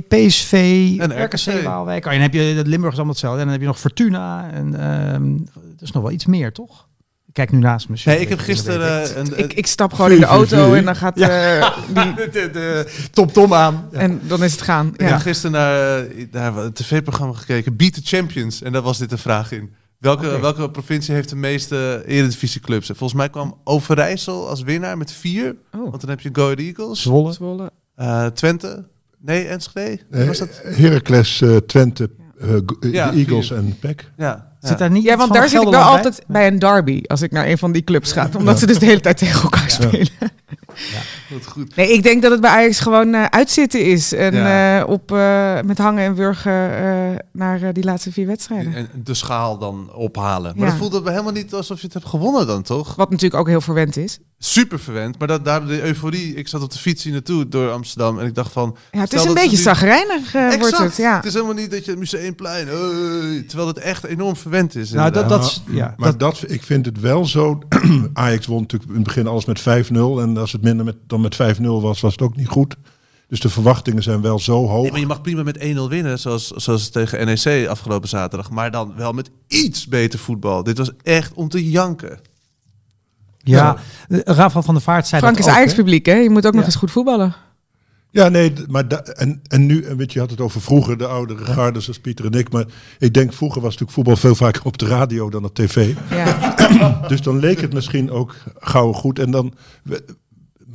PSV, En RKC, RKC. Waalwijk. Oh, en dan heb je dat Limburg is allemaal hetzelfde. En dan heb je nog Fortuna. En ehm er is nog wel iets meer, toch? Ik kijk nu naast me. Nee, ik heb gisteren... eh, een, Ik, ik stap gewoon in de auto en dan gaat eh, die, de, de Tom Tom aan. en dan is het gaan. Ik heb Ja. gisteren naar, eh, naar een tv-programma gekeken, Beat the Champions. En daar was dit een vraag in. Welke, welke provincie heeft de meeste eredivisieclubs? En volgens mij kwam Overijssel als winnaar met vier. Oh. Want dan heb je Go Ahead Eagles, Zwolle. Zwolle. Eh, Twente. Nee, Enschede? Eh, was dat? Heracles, eh, Twente, eh, eh, Ja, de Eagles vier. en PEC. Ja. Zit daar niet Ja, want daar zit ik wel bij? altijd bij een derby als ik naar een van die clubs ga. Omdat ze dus de hele tijd tegen elkaar spelen. Wat goed. Nee, ik denk dat het bij Ajax gewoon eh, uitzitten is. En Ja. eh, op, eh, met hangen en wurgen eh, naar eh, die laatste vier wedstrijden. En de schaal dan ophalen. Maar Ja. dat voelt het helemaal niet alsof je het hebt gewonnen dan, toch? Wat natuurlijk ook heel verwend is. Super verwend. Maar dat, daar de euforie. Ik zat op de fiets hier naartoe door Amsterdam. En ik dacht van... Ja, het is een beetje nu- zagrijnig, wordt het. Ja. Het is helemaal niet dat je het Museumplein... hey, terwijl het echt enorm verwend is. Nou, dat, inderdaad. dat, is- ja, Maar dat, ik vind het wel zo. Ajax won natuurlijk in het begin alles met 5-0. En als het minder met, dan met 5-0 was, was het ook niet goed. Dus de verwachtingen zijn wel zo hoog. Nee, maar je mag prima met 1-0 winnen, zoals, zoals tegen NEC afgelopen zaterdag. Maar dan wel met iets beter voetbal. Dit was echt om te janken. ja. Rafael van der Vaart zei Frank dat is hè? Ajax-publiek, hè? Je moet ook nog Ja. eens goed voetballen. Ja, nee, maar da- en, en nu, en weet je, je had het over vroeger, de oudere garden zoals Pieter en ik. Maar ik denk, vroeger was natuurlijk voetbal veel vaker op de radio dan op tv. Ja. Dus dan leek het misschien ook gauw goed. En dan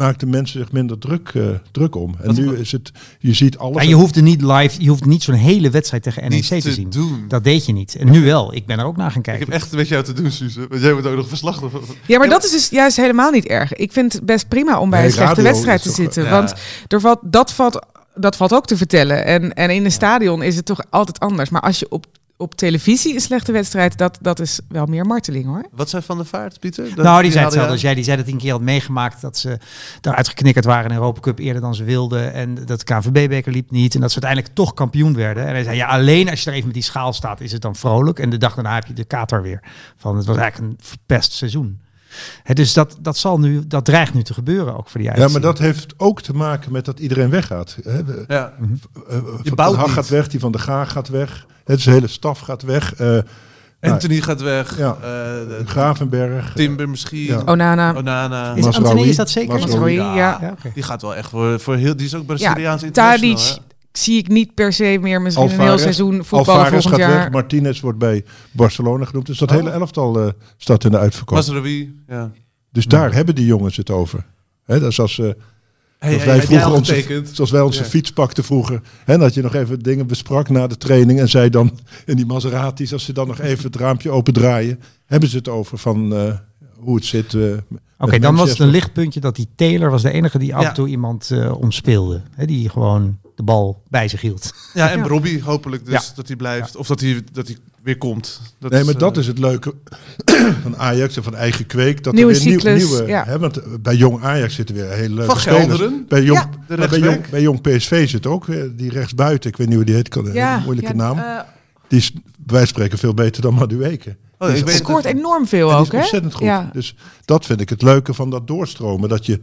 maakten mensen zich minder druk, eh, druk om. En nu is het, je ziet alles. Maar je hoefde niet live, je hoefde niet zo'n hele wedstrijd tegen NEC Niet te, te zien. doen. Dat deed je niet. En nu wel. Ik ben er ook naar gaan Ik kijken. heb echt met jou te doen, Suze. Want jij moet ook nog verslag doen. ja, maar dat is dus juist helemaal niet erg. Ik vind het best prima om bij Nee, een slechte wedstrijd te toch, zitten. ja. Want er valt, dat, valt, dat valt ook te vertellen. En, en in een stadion is het toch altijd anders. Maar als je op, op televisie een slechte wedstrijd, dat, dat is wel meer marteling hoor. Wat zei Van der Vaart, Pieter? Dat- nou, die zei hetzelfde als jij. Die zei dat hij een keer had meegemaakt dat ze eruit geknikkerd waren in de Europa Cup eerder dan ze wilden. En dat de KNVB-beker liep niet. En dat ze uiteindelijk toch kampioen werden. En hij zei, ja, alleen als je er even met die schaal staat, is het dan vrolijk. En de dag daarna heb je de kater weer. Van, het was eigenlijk een verpest seizoen. Dus dat, dat, zal nu, dat dreigt nu te gebeuren ook voor die ja, Ajax. maar dat heeft ook te maken met dat iedereen weggaat. Hè, we- Ja. Je bouwt Hag gaat weg, die van de Gaag gaat weg. Het is de hele staf gaat weg. eh Anthony gaat weg. Ja. eh, Gravenberg. Timber misschien. Ja. Onana. Onana. Is. Anthony, is dat zeker? Masraoui. Masraoui, ja. Ja. Die gaat wel echt voor, voor heel... Die is ook Ja, Braziliaans international. Tadic hè? Zie ik niet per se meer misschien een heel Alvarez. seizoen voetballen Alvarez volgend gaat jaar. weg. Martinez wordt bij Barcelona genoemd. Dus dat Oh. hele elftal eh, staat in de uitverkoop. Masraoui. Ja. Dus daar hebben die jongens het over. Hè, dat is als, eh, Hey, Zoals wij vroeger onze, zoals wij onze Ja. fiets pakten vroeger. En dat je nog even dingen besprak na de training. En zij dan in die Maseratis, als ze dan nog even het raampje opendraaien. Hebben ze het over van eh, hoe het zit. Oké, dan was het een lichtpuntje dat die Taylor was de enige die af Ja. en toe iemand eh, omspeelde. Hè, die gewoon de bal bij zich hield. Ja, en Ja. Robbie hopelijk dus Ja. dat hij blijft. Of dat hij, dat hij weer komt. Dat Nee, maar eh, dat is het leuke van Ajax en van eigen kweek. Dat Nieuwe er weer nieuw- cyclus, nieuwe, ja. hè, want eh, bij Jong Ajax zitten weer hele leuke Van spelers. Gelderen. Bij Jong, bij, jong, bij Jong PSV zit ook weer die rechtsbuiten. Ik weet niet hoe die heet. Kan, een moeilijke ja, naam. eh, die is van spreken veel beter dan Madueke. Oh, ik hij weet scoort dat- enorm veel ook, is hè? ontzettend goed. Ja. Dus dat vind ik het leuke van dat doorstromen. Dat je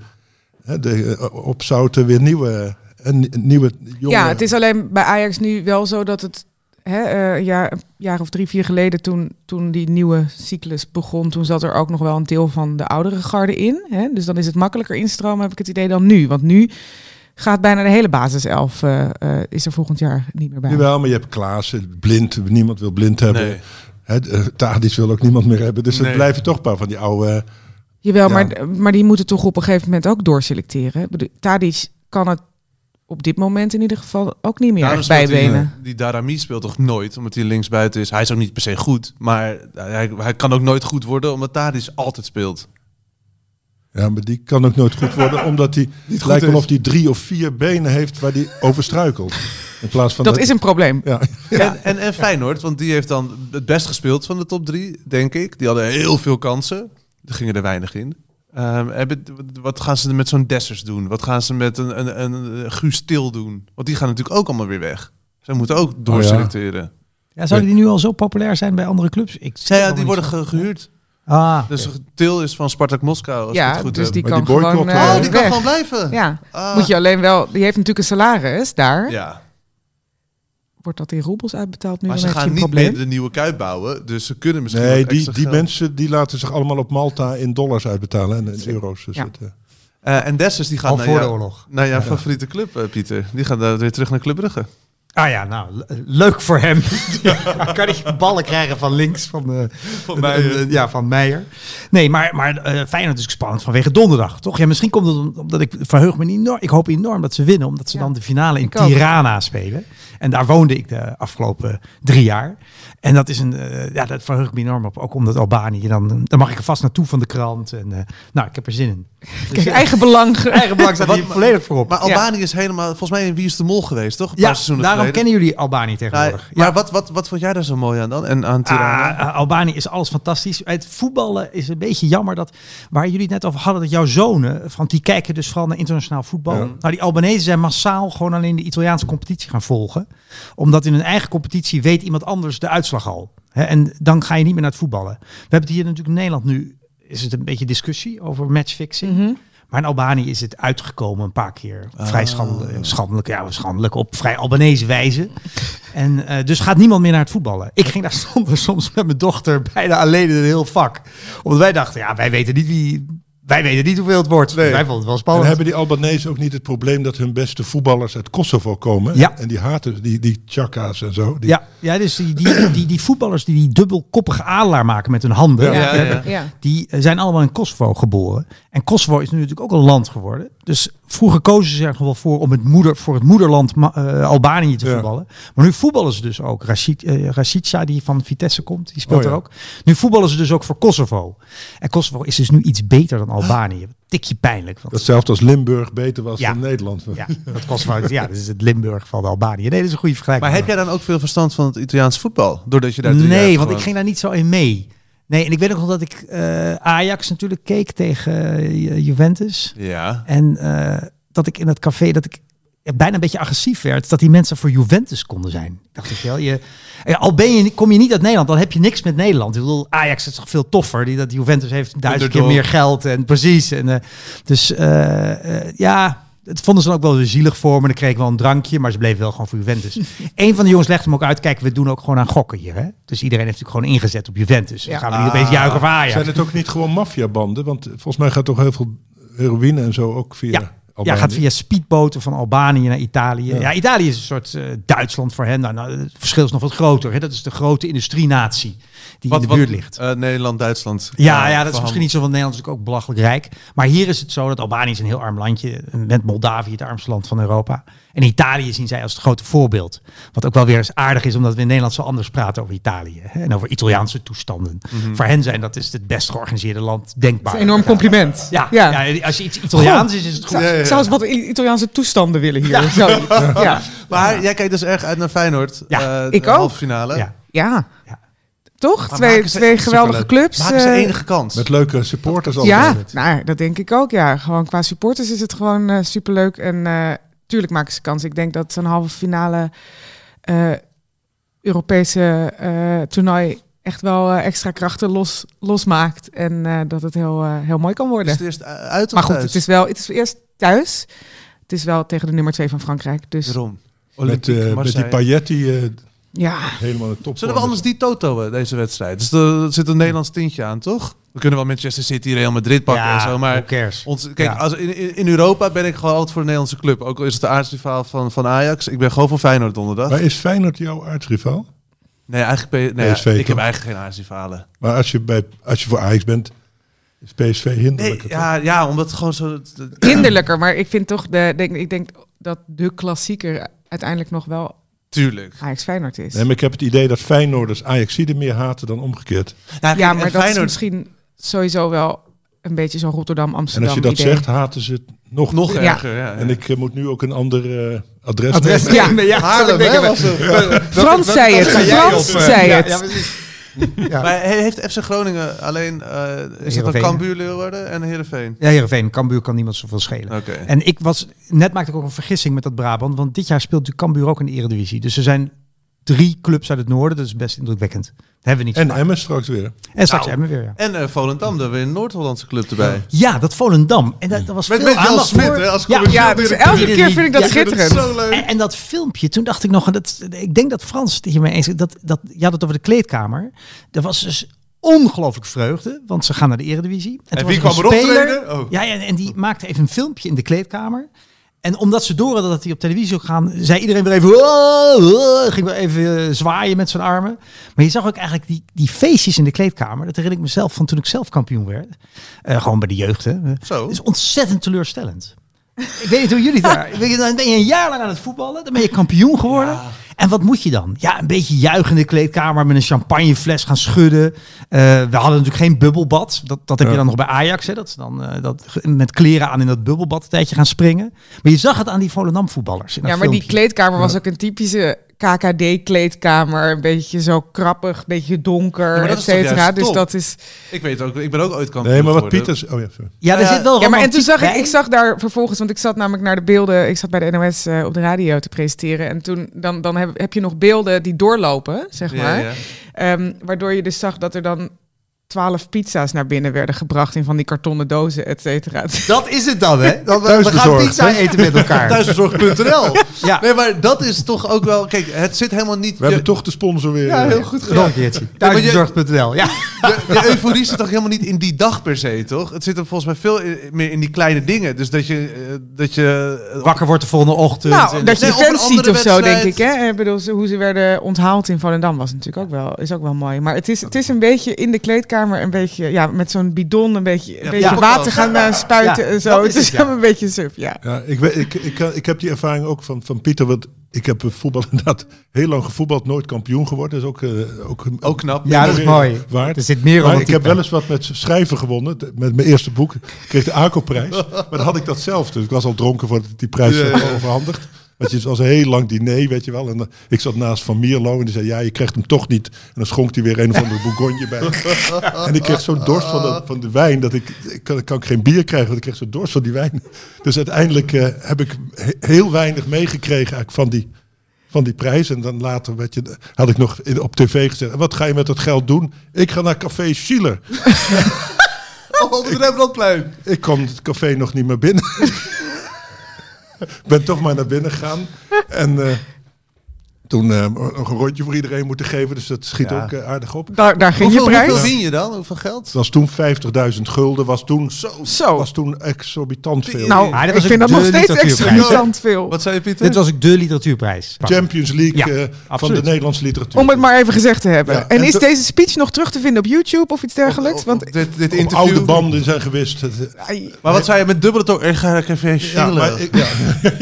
hè, de, eh, op zouten weer nieuwe, een, een nieuwe jonge... Ja, het is alleen bij Ajax nu wel zo dat het hè, eh, een jaar, een jaar of drie, vier geleden, toen, toen die nieuwe cyclus begon, toen zat er ook nog wel een deel van de oudere garde in. Hè? Dus dan is het makkelijker instromen, heb ik het idee, dan nu. Want nu gaat bijna de hele basiself eh, eh, is er volgend jaar niet meer bij. Jawel, maar je hebt Klaassen, blind. Niemand wil blind hebben. Nee. Hè, Tadic wil ook niemand meer hebben. Dus Nee. het blijven toch een paar van die oude... Jawel, Ja. maar, maar die moeten toch op een gegeven moment ook doorselecteren. Tadic kan het op dit moment in ieder geval ook niet meer Daarom echt speelt bijbenen. Die, die Darami speelt toch nooit, omdat hij linksbuiten is. Hij is ook niet per se goed, maar hij, hij kan ook nooit goed worden, omdat Tadic altijd speelt. Ja, maar die kan ook nooit goed worden, omdat hij lijkt wel is. of hij drie of vier benen heeft waar hij over struikelt. In plaats van Dat is een probleem. Ja, En, en, en Feyenoord, want die heeft dan het best gespeeld van de top drie, denk ik. Die hadden heel veel kansen. Er gingen er weinig in. Ehm, hebben, wat gaan ze met zo'n Dessers doen? Wat gaan ze met een, een, een, een Guus Til doen? Want die gaan natuurlijk ook allemaal weer weg. Zij moeten ook doorselecteren. Ja, zouden die nu al zo populair zijn bij andere clubs? Ik Zij, ja, die worden ge- gehuurd. Ah, Dus oké. Til is van Spartak Moskou, als Ja, het goed dus heb. die kan die gewoon Oh, die kan gewoon blijven. Ja, Ah. moet je alleen wel... Die heeft natuurlijk een salaris daar. Ja, Wordt dat in roebels uitbetaald nu? maar ze gaan niet meer de nieuwe kuip bouwen. Dus ze kunnen misschien Nee, die, die geld- mensen die laten zich allemaal op Malta in dollars uitbetalen en in euro's. Dus Ja. het, eh, Eh, en Dessers die gaat al naar, voor de oorlog. naar jouw favoriete club, eh, Pieter. Die gaat daar weer terug naar Club Brugge. Ah ja, nou, le- leuk voor hem. Ja, kan hij ballen krijgen van links, van, eh van, Meijer. ja, van Meijer. Nee, maar, maar eh Feyenoord is spannend vanwege donderdag, toch? Ja, misschien komt het om- omdat ik verheug me enorm. Ik hoop enorm dat ze winnen, omdat ze Ja, dan de finale in ik ook. Tirana spelen. En daar woonde ik de afgelopen drie jaar. En dat is een, eh, ja, dat verheugt me enorm op. Ook omdat Albanië, dan, dan mag ik er vast naartoe van de krant. En eh, nou, ik heb er zin in. Kijk, eigen belang. Eigen belang staat hier volledig voorop. Maar Albanië is helemaal, volgens mij in Wie is de Mol geweest, toch? Een ja, daarom kennen jullie Albanië Ja, tegenwoordig. maar wat, wat, wat vond jij daar zo mooi aan dan? En aan Tirana? Ah, ah, Albanië is alles fantastisch. Het voetballen is een beetje jammer dat waar jullie het net over hadden, dat jouw zonen, van die kijken dus vooral naar internationaal voetbal. Ja. Nou, die Albanese zijn massaal gewoon alleen de Italiaanse competitie gaan volgen, omdat in hun eigen competitie weet iemand anders de uitslag al. En dan ga je niet meer naar het voetballen. We hebben het hier natuurlijk in Nederland nu. Is het een beetje discussie over matchfixing? Mhm. Maar in Albanië is het uitgekomen een paar keer. Vrij Ah. schandelijk, schandelijk, ja, schandelijk op vrij Albanese wijze. En eh, dus gaat niemand meer naar het voetballen. Ik ging daar stonden soms met mijn dochter bijna alleen in een heel vak. Omdat wij dachten, ja, wij weten niet wie. Wij weten niet hoeveel het wordt. Nee. Wij vonden het wel En spannend. hebben die Albanese ook niet het probleem dat hun beste voetballers uit Kosovo komen? Ja. En die haten, die, die chaka's en zo. Die, Ja, ja, dus die, die, die, die voetballers die die dubbelkoppige adelaar maken met hun handen. Ja, ja, ja. Ja. Die zijn allemaal in Kosovo geboren. En Kosovo is nu natuurlijk ook een land geworden. Dus vroeger kozen ze er nog wel voor om het moeder, voor het moederland eh, Albanië te Ja. voetballen. Maar nu voetballen ze dus ook. Rashid, Rashica, die van Vitesse komt, die speelt Oh, ja. er ook. Nu voetballen ze dus ook voor Kosovo. En Kosovo is dus nu iets beter dan Albanië. Tikje pijnlijk. Want, Hetzelfde als Limburg beter was Ja. dan Nederland. ja, dat Kosovo, ja, dat is het Limburg van Albanië. Nee, dat is een goede vergelijking. Maar heb jij dan ook veel verstand van het Italiaans voetbal? Doordat je daar drie jaar Nee, want ik ging daar niet zo in mee. Nee, en ik weet ook nog dat ik eh, Ajax natuurlijk keek tegen eh, Ju- Juventus. Ja. En eh, dat ik in het café, dat ik bijna een beetje agressief werd, dat die mensen voor Juventus konden zijn. Ik dacht, je wel, je, al ben je, kom je niet uit Nederland, dan heb je niks met Nederland. Ik bedoel, Ajax is toch veel toffer. Die, dat Juventus heeft duizend keer meer geld en precies. En, dus ja, het vonden ze dan ook wel weer zielig voor me. Dan kreeg ik wel een drankje, maar ze bleven wel gewoon voor Juventus. Een van de jongens legde hem ook uit, kijk, we doen ook gewoon aan gokken hier. Hè? Dus iedereen heeft natuurlijk gewoon ingezet op Juventus. Dan Ja. gaan we niet opeens juichen voor Ajax. Zijn het ook niet gewoon maffiabanden? Want volgens mij gaat toch heel veel heroïne en zo ook via Ja. Ja, gaat via speedboten van Albanië naar Italië. Ja, Ja. Italië is een soort eh, Duitsland voor hen. Nou, nou, het verschil is nog wat groter. Hè? Dat is de grote industrienatie die in de buurt ligt. eh, Nederland, Duitsland. Ja, eh, ja, dat is misschien niet zo, want Nederland is natuurlijk ook belachelijk rijk. Maar hier is het zo dat Albanië is een heel arm landje. Met Moldavië het armste land van Europa. En Italië zien zij als het grote voorbeeld. Wat ook wel weer eens aardig is, omdat we in Nederland zo anders praten over Italië. Hè? En over Italiaanse toestanden. Voor hen zijn dat is het best georganiseerde land denkbaar. Een enorm compliment. Ja, ja. ja. als je iets Italiaans is, is het goed. Ik zou eens wat Italiaanse toestanden willen hier. Zo. Ja. Maar jij kijkt dus erg uit naar Feyenoord. Ja, eh, ik de ook. halve finale. Ja. ja. Ja. Toch? Maar Twee, maken ze- twee geweldige clubs. Maken ze eh, enige kans? Met leuke supporters ja, altijd. nou, dat denk ik ook. Ja, gewoon qua supporters is het gewoon eh, superleuk. En eh, tuurlijk maken ze kans. Ik denk dat zo'n halve finale eh, Europese eh, toernooi echt wel eh, extra krachten los, losmaakt. En eh, dat het heel, eh, heel mooi kan Is worden. het eerst uit of Maar goed, thuis? het is wel het is eerst thuis. Het is wel tegen de nummer 2 van Frankrijk. Dus Daarom. Met, eh, met die. Payet eh, ja, helemaal de top. Zullen we anders die totoen, deze wedstrijd? Dus er zit een Nederlands tintje aan, toch? We kunnen wel Manchester City, Real Madrid pakken en zo, maar... who cares? Ons, kijk, Ja. als, in, in, Europa ben ik gewoon altijd voor de Nederlandse club. Ook al is het de aardsrivaal van, van Ajax. Ik ben gewoon voor Feyenoord donderdag. Maar is Feyenoord jouw aardsrivaal? Nee, eigenlijk, nee, PSV ik toch? heb eigenlijk geen aardsrivalen. Maar als je, bij, als je voor Ajax bent, is PSV Nee, hinderlijker. ja, ja, omdat het gewoon zo... hinderlijker. Maar ik vind toch, de, denk, ik denk dat de klassieker uiteindelijk nog wel Tuurlijk. Ajax Feyenoord is. Nee, maar ik heb het idee dat Feyenoorders Ajaxiden meer haten dan omgekeerd. ja, en maar dat is Feyenoord misschien sowieso wel een beetje zo'n En Rotterdam-Amsterdam als je dat idee. zegt, haten ze het nog. nog Ja. erger. Ja, ja. En ik eh, moet nu ook een ander eh, adres, Adres nemen. Ja, Haarlem, hè, was het. Frans zei het. Frans op, eh, zei ja, het. ja, precies. Ja. Maar he- heeft FC Groningen alleen... eh, is dat dan Cambuur, Leeuwarden en Heerenveen? Ja, Heerenveen, Cambuur kan niemand zoveel schelen. En ik was, net maakte ik ook een vergissing met dat Brabant, want dit jaar speelt natuurlijk Cambuur ook in de Eredivisie. Dus er zijn drie clubs uit het noorden, dat is best indrukwekkend. Dat hebben we niet zo En. Emmen straks weer. En straks Nou. hebben we weer, ja. En eh Volendam, daar weer een Noord-Hollandse club erbij. Ja, dat Volendam. En dat, dat was Met, veel met Jan aandacht Smit, voor. hè, als Ja, Ja, dus elke keer vind ik dat Ja, schitterend. Zo leuk. En, en dat filmpje, toen dacht ik nog, en dat, ik denk dat Frans het hiermee eens dat, dat, je had het over de kleedkamer. Er was dus ongelooflijk vreugde, want ze gaan naar de Eredivisie. En, wie kwam er? Oh. Ja, ja, en die maakte even een filmpje in de kleedkamer. En omdat ze door hadden dat hij op televisie zou gaan, zei iedereen weer even, "Oh, oh," ging weer even eh, zwaaien met zijn armen. Maar je zag ook eigenlijk die, die feestjes in de kleedkamer. Dat herinner ik mezelf van toen ik zelf kampioen werd. Eh, gewoon bij de jeugd. Hè. Zo. Het is ontzettend teleurstellend. Ik weet niet hoe jullie daar. Dan ben je een jaar lang aan het voetballen. Dan ben je kampioen geworden. En wat moet je dan? Ja, een beetje juichen in de kleedkamer met een champagnefles gaan schudden. Eh, we hadden natuurlijk geen bubbelbad. Dat, dat heb je dan nog bij Ajax. Hè? Dat ze dan eh, dat, met kleren aan in dat bubbelbad een tijdje gaan springen. Maar je zag het aan die Volendam voetballers. Ja, maar die kleedkamer was ook een typische KKD-kleedkamer. Een beetje zo krappig, een beetje donker, Ja, et cetera. Dus top? dat is... Ik weet ook, ik ben ook ooit kampioen Nee, maar wat. Pieters... Oh ja, sorry. Ja, er Ja, zit wel Ja, maar en toen zag ik, bij. ik zag daar vervolgens, want ik zat namelijk naar de beelden, ik zat bij de NOS eh, op de radio te presenteren. En toen dan, dan heb, heb je nog beelden die doorlopen, zeg maar. ja. Ehm, waardoor je dus zag dat er dan twaalf pizza's naar binnen werden gebracht in van die kartonnen dozen, et cetera. Dat is het dan, hè? Dan, we gaan pizza eten met elkaar. Thuisbezorgd.nl. Ja. Nee, maar dat is toch ook wel... Kijk, het zit helemaal niet... We hebben toch de sponsor weer. ja, eh, heel goed gedaan. je- Thuisbezorgd.nl. Ja. Je, je euforie zit toch helemaal niet in die dag per se, toch? Het zit er volgens mij veel in- meer in die kleine dingen. Dus dat je... eh, dat je Wakker wordt de volgende ochtend. Nou, En- dat je Nee, fans ziet andere of zo, denk ik. Hè? Ik bedoel, hoe ze werden onthaald in Volendam was natuurlijk ook wel, is ook wel mooi. Maar het is, het is een beetje in de kleedkamer, een beetje, ja, met zo'n bidon, een beetje, een Ja, beetje ja. water gaan eh, spuiten Ja, en zo. is Het is een beetje suf, ja. Ja, ik, weet, ik, ik, ik heb die ervaring ook van, van Pieter. Want ik heb eh, voetbal inderdaad heel lang gevoetbald, nooit kampioen geworden. Dat is ook, eh, ook, Ook knap. Ja, dat is mooi. Waard. Er zit meer Maar ik heb wel eens wat met schrijven gewonnen. Met mijn eerste boek. Ik kreeg de ACO-prijs. maar dan had ik dat zelf. Dus ik was al dronken voordat ik die prijs Ja, werd ja. overhandigd. Want het was een heel lang diner, weet je wel. En dan- ik zat naast Van Mierlo en die zei, ja, je krijgt hem toch niet. En dan schonk hij weer een of andere bourgogne bij. en ik kreeg zo'n dorst van de, van de wijn, dat ik, ik kan, ik kan geen bier krijgen, want ik kreeg zo'n dorst van die wijn. Dus uiteindelijk eh, heb ik he- heel weinig meegekregen eigenlijk van die, van die prijs. En dan later weet je, had ik nog in, op tv gezegd, wat ga je met dat geld doen? Ik ga naar Café Schiller. Op het Rembrandtplein. Ik kwam het café nog niet meer binnen. Ben toch maar naar binnen gegaan. En eh, toen eh, nog een rondje voor iedereen moeten geven. Dus dat schiet Ja. ook eh, aardig op. Daar, daar ging Hoeveel, je prijs. hoeveel win je dan? Hoeveel geld? Het was toen 50.000 gulden. Was toen, Zo. was toen exorbitant veel. Nou, Ah, ik vind dat nog steeds exorbitant veel. Wat zei je, Pieter? Dit was ook de literatuurprijs. Champions League Ja, eh, van de Nederlandse literatuur. Om het maar even gezegd te hebben. Ja, en, en is de- deze speech nog terug te vinden op YouTube of iets dergelijks? Want dit, dit interview... oude banden zijn gewist. Maar wat zei je met dubbele toch? Ik ga even ja, schillen. maar ik, ja,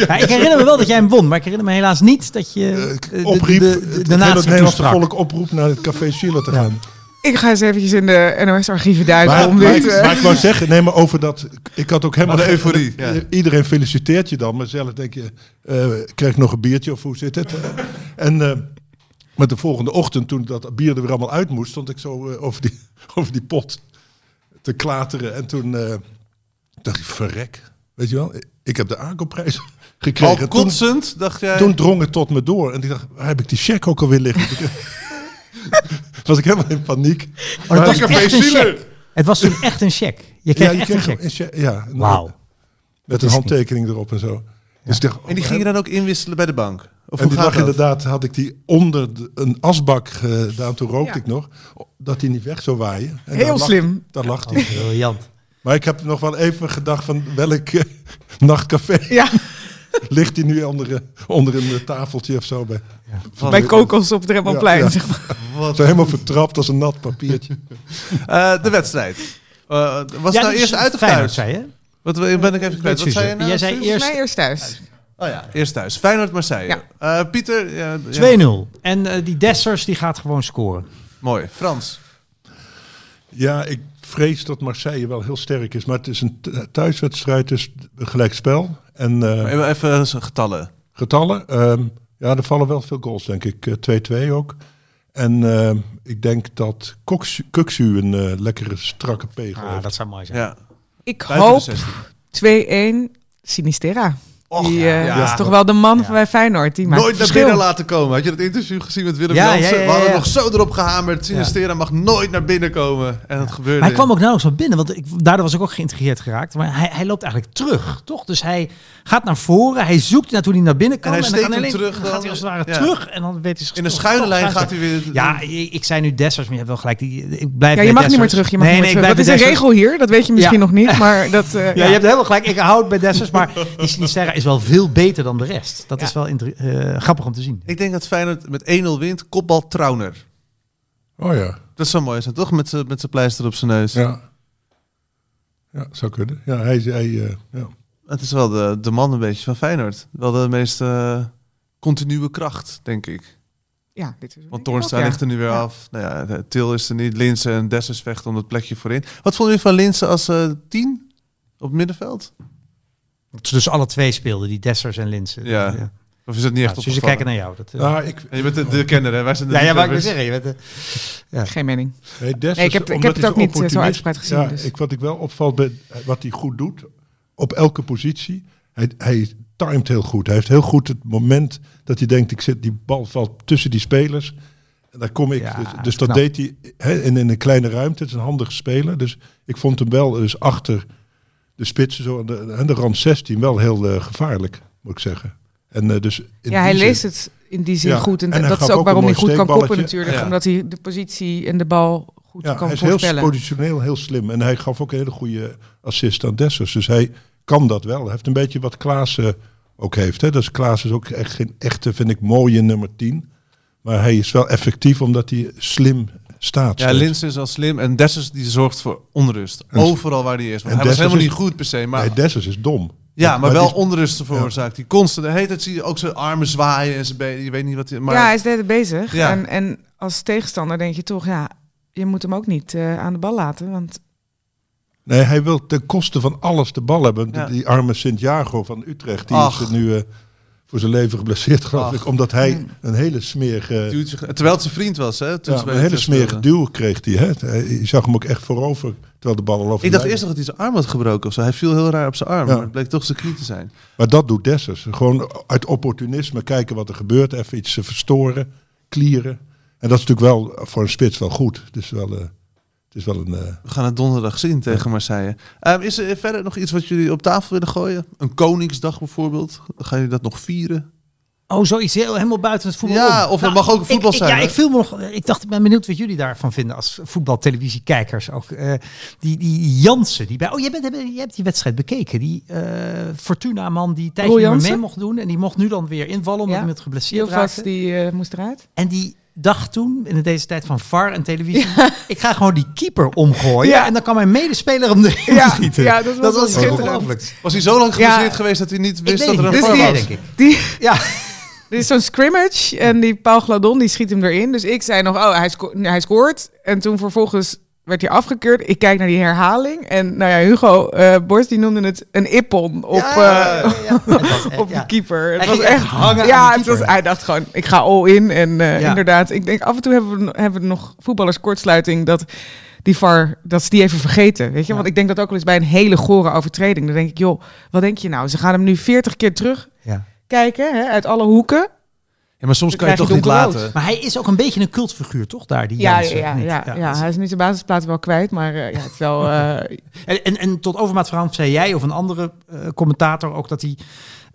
Ja, ik herinner me wel dat jij hem won, maar ik herinner me helaas niet dat je eh, de, de, de, het Nederlandse volk oproep naar het café Schiller te gaan. ik ga eens eventjes in de NOS-archieven duiken Maar, om maar, dit... ik, eh, maar ik wou zeggen, nee, maar over dat. Ik had ook helemaal. Maar de euforie, ja. Iedereen feliciteert je dan, maar zelf denk je: eh krijg ik nog een biertje of hoe zit het? en. eh maar de volgende ochtend, toen dat bier er weer allemaal uit moest, stond ik zo over, die, over die pot te klateren. En toen eh, dacht ik, verrek. Weet je wel, ik heb de aankoopprijs gekregen. Al toen, kotsend, dacht jij... toen drong het tot me door. En ik dacht, waar heb ik die cheque ook alweer liggen? was ik helemaal in paniek. Oh, dat was Maar- echt een check. Het was toen echt een check. Je kreeg ja, je echt een kreeg check. een cheque. Ja, Wauw. met een handtekening erop en zo. Dus ik dacht, En die ging je dan ook inwisselen bij de bank? Of en die dat? inderdaad, had ik die onder de- een asbak gedaan, toen rookte Ja. ik nog, dat die niet weg zou waaien. En daar Heel lag- slim. Daar lag Oh, hij. briljant. Maar ik heb nog wel even gedacht van welk eh, nachtcafé Ja, ligt hij nu onder, onder een tafeltje of zo. Bij, bij Kokos op het Rembrandtplein. Ja, ja. zeg maar. Wat- zo helemaal vertrapt als een nat papiertje. Eh, de wedstrijd. Eh, was het nou eerst uit of Feyenoord, thuis? zei je? Wat ben ik even kwijt. Wat zei je nou? Jij zei eerst Volgens mij eerst thuis. Oh ja, eerst thuis. Feyenoord-Marseille. Eh, Pieter? Ja, ja, 2-0. En eh, die Dessers die gaat gewoon scoren. Mooi. Frans? Ja, ik vrees dat Marseille wel heel sterk is. Maar het is een th- thuiswedstrijd, dus een gelijk spel. En eh, Maar Even, even zijn getallen. getallen, ehm, ja, er vallen wel veel goals, denk ik. Eh, 2-2 ook. En ik denk dat Koksu- Kuksu een eh, lekkere, strakke pegel Ah, heeft. dat zou mooi zijn. Ja. Ik hoop 16. 2-1 Sinistera. Och, die ja. eh, Ja. is toch wel de man Ja. bij Feyenoord. Die maakt Nooit naar verschil. binnen laten komen. Had je dat interview gezien met Willem Ja, Jansen? ja, ja, We hadden nog zo erop gehamerd. Sinistera mag nooit naar binnen komen. En dat gebeurde. Maar hij kwam ook nauwelijks van binnen, want ik, daardoor was ik ook geïntegreerd geraakt. Maar hij, hij loopt eigenlijk terug, toch? Dus hij gaat naar voren, hij zoekt naartoe hij naar binnen kan. En hij dan steekt hem alleen- terug dan dan. gaat hij als het ware Ja. terug en dan weet hij In de schuine lijn gaat hij weer... Ja, ik, zei nu Dessers, maar je hebt wel gelijk. Die, ik blijf Ja, je mag niet meer terug. Je mag nee, niet nee, Dat is bij een regel hier. Dat weet je misschien Ja. nog niet. Maar dat, eh, Ja, ja. je hebt helemaal gelijk. Ik houd bij Dessers, maar die Sinistera is wel veel beter dan de rest. Dat Ja. is wel eh, grappig om te zien. Ik denk dat Feyenoord met 1-0 wint. Kopbal Trauner. Oh ja. Dat zou mooi zijn, toch? Met zijn met zijn pleister op zijn neus. Ja. Ja, zou kunnen. Ja, hij, hij eh, ja. Het is wel de, de man een beetje van Feyenoord. Wel de meest eh, continue kracht, denk ik. Ja, dit is Want Toornstra ja. ligt er nu weer Ja. af. Nou ja, de- Til is er niet. Linsen en Dessers vechten om dat plekje voorin. Wat vond je van Linsen als eh tien op het middenveld? Dat ze dus alle twee speelden, die Dessers en Linsen. Ja. Of is dat niet Ja, echt dus op ze kijken naar jou. Dat, eh, Ah, ik, En je bent de, de kenner, hè? Wij zijn de ja, ja, maar ik zeggen, je bent, eh, Geen mening. nee, Dessers, Nee, ik heb- ik heb het ook niet, eh, zo uitgebreid gezien, Ja, dus. ik, wat ik wel opvalt, bij, wat hij goed doet, op elke positie, hij, hij timed heel goed. Hij heeft heel goed het moment dat hij denkt, ik zit, die bal valt tussen die spelers. En daar kom ik. Ja, dus dus dat knap. deed hij hè, in, in een kleine ruimte. Het is een handige speler. Dus ik vond hem wel dus achter de spitsen, zo aan de, aan de rand 16, wel heel eh, gevaarlijk, moet ik zeggen. En, eh, dus in Ja, hij zin- leest het in die zin Ja, goed. En, en dat is ook ook waarom hij goed kan koppen steekballetje. natuurlijk. Ja. Omdat hij de positie en de bal goed Ja, kan hij is heel positioneel, heel slim. En hij gaf ook een hele goede assist aan Dessers. Dus hij kan dat wel. Hij heeft een beetje wat Klaassen ook heeft. Hè. Dus Klaassen is ook echt geen echte, vind ik, mooie nummer 10. Maar hij is wel effectief omdat hij slim staat. Ja. Linsen is al slim en Dessers die zorgt voor onrust. En- Overal waar hij is. Want hij was helemaal is- niet goed per se, maar... Nee, Dessers is dom. ja, maar, wel die is- onrust veroorzaakt. Die constant, de hele tijd zie je ook zijn armen zwaaien en zijn benen. Je weet niet wat hij... Maar Ja, hij is tijd bezig. Ja. En, en als tegenstander denk je toch, ja, je moet hem ook niet eh, aan de bal laten. Want Nee, hij wil ten koste van alles de bal hebben. Ja. Die arme Sint-Jago van Utrecht, die Ach. is er nu eh, voor zijn leven geblesseerd, geloof Ach. ik. Omdat hij een hele smerige... duwt zich- terwijl het zijn vriend was, hè? Toen Ja, een hele smerige duw kreeg hij. Hè? Hij- Je zag hem ook echt voorover, terwijl de bal al over Ik dacht eerst nog dat hij zijn arm had gebroken of zo. Hij viel heel raar op zijn arm, Ja. maar het bleek toch zijn knie te zijn. Maar dat doet Dessers. Gewoon uit opportunisme kijken wat er gebeurt. Even iets verstoren, klieren. En dat is natuurlijk wel voor een spits wel goed. Is wel, eh, is wel een... eh, We gaan het donderdag zien tegen Marseille. Ehm, is er verder nog iets wat jullie op tafel willen gooien? Een Koningsdag bijvoorbeeld? Gaan jullie dat nog vieren? Oh, zoiets heel, helemaal buiten het voetbal. Ja, om. of het mag ook voetbal ik, ik- zijn, Ja, hè? ik, viel me nog, ik dacht, ik ben benieuwd wat jullie daarvan vinden als voetbaltelevisiekijkers. Ook eh, die, die Jansen, die bij. Oh, jij, bent, jij hebt die wedstrijd bekeken. Die eh, Fortuna-man die tijdje mee mocht doen. En die mocht nu dan weer invallen omdat Ja. hij met geblesseerd raakte. die eh, moest eruit. En die dacht toen, in deze tijd van VAR en televisie, ik ga gewoon die keeper omgooien. Ja. En dan kan mijn medespeler hem erin Ja, schieten. ja, dat was schitterend. ongelooflijk. Was hij zo lang geblesseerd Ja. geweest dat hij niet wist dat er een dus VAR die, was? denk ik. Die, Ja, er is zo'n scrimmage en die Paul Gladon die schiet hem erin. Dus ik zei nog, oh, hij, sco- hij scoort. En toen vervolgens werd hij afgekeurd. Ik kijk naar die herhaling. En nou ja, Hugo eh Borst die noemde het een ippon op, Ja, echt- op de keeper. Het Hij was echt hangen Ja, het was, hij dacht gewoon, ik ga all in. En eh, inderdaad, ik denk af en toe hebben we, hebben we nog voetballers kortsluiting dat die VAR, dat ze die even vergeten. Weet je, want ik denk dat ook wel eens bij een hele gore overtreding. Dan denk ik, joh, wat denk je nou? Ze gaan hem nu 40 keer terug kijken, hè, uit alle hoeken. Ja, maar soms Dan kan je toch niet laten. Maar hij is ook een beetje een cultfiguur, toch? Daar, die Ja, Jansen, ja, niet? ja, ja, dus- hij is nu zijn basisplaats wel kwijt, maar eh, ja, het is wel... eh, En, en, en tot overmaat verhaal zei jij of een andere eh, commentator ook dat hij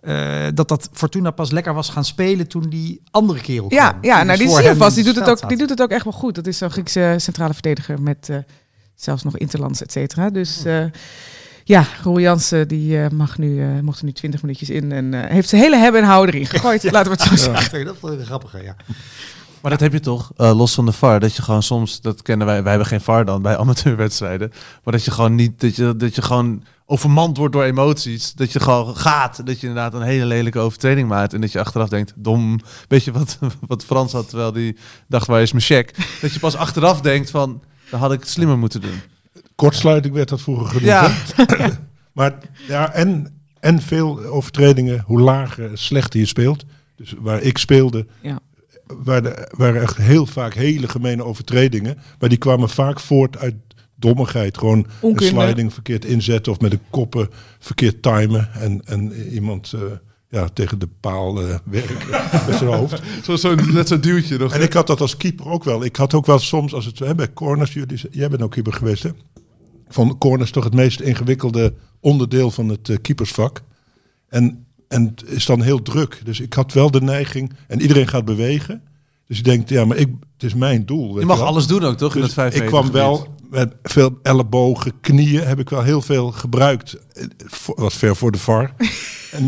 eh, dat dat Fortuna pas lekker was gaan spelen toen die andere kerel ja, kwam. ja, nou die vast. Die doet, het ook, die doet het ook echt wel goed. Dat is zo'n Griekse centrale verdediger met eh, zelfs nog interlands, et cetera. Dus eh, ja, Roel Jansen die eh, mag nu, eh, mocht er nu 20 minuutjes in en eh, heeft zijn hele hebben en houden erin gegooid. Laten we het zo zeggen. Ja, dat vond ik een grappige, ja. Maar dat heb je toch, eh, los van de VAR, dat je gewoon soms, dat kennen wij, wij hebben geen VAR dan bij amateurwedstrijden, maar dat je gewoon niet, dat je, dat je gewoon overmand wordt door emoties, dat je gewoon gaat, dat je inderdaad een hele lelijke overtreding maakt en dat je achteraf denkt, dom, weet je wat, wat Frans had terwijl die dacht, waar is mijn check? Dat je pas achteraf denkt van, dan had ik het slimmer moeten doen. Kortsluiting werd dat vroeger genoemd. Ja. maar ja, en, en veel overtredingen, hoe lager, slechter je speelt. Dus waar ik speelde, Ja. waren, waren echt heel vaak hele gemene overtredingen. Maar die kwamen vaak voort uit dommigheid. Gewoon Onkunde. een sliding verkeerd inzetten of met de koppen verkeerd timen. En, en iemand eh, ja, tegen de paal eh, werken met zijn hoofd. Zo, zo, net zo'n duwtje nog. En ik had dat als keeper ook wel. Ik had ook wel soms, als het hè, bij corners, jullie, jij bent ook keeper geweest hè? Vond corners toch het meest ingewikkelde onderdeel van het eh, keepersvak. En, en het is dan heel druk. Dus ik had wel de neiging, en iedereen gaat bewegen. Dus je denkt, ja, maar ik, het is mijn doel. weet Je mag wel. alles doen ook, toch? in Dus het vijf ik kwam wel met veel ellebogen, knieën, heb ik wel heel veel gebruikt. Eh, voor- was ver voor de VAR. en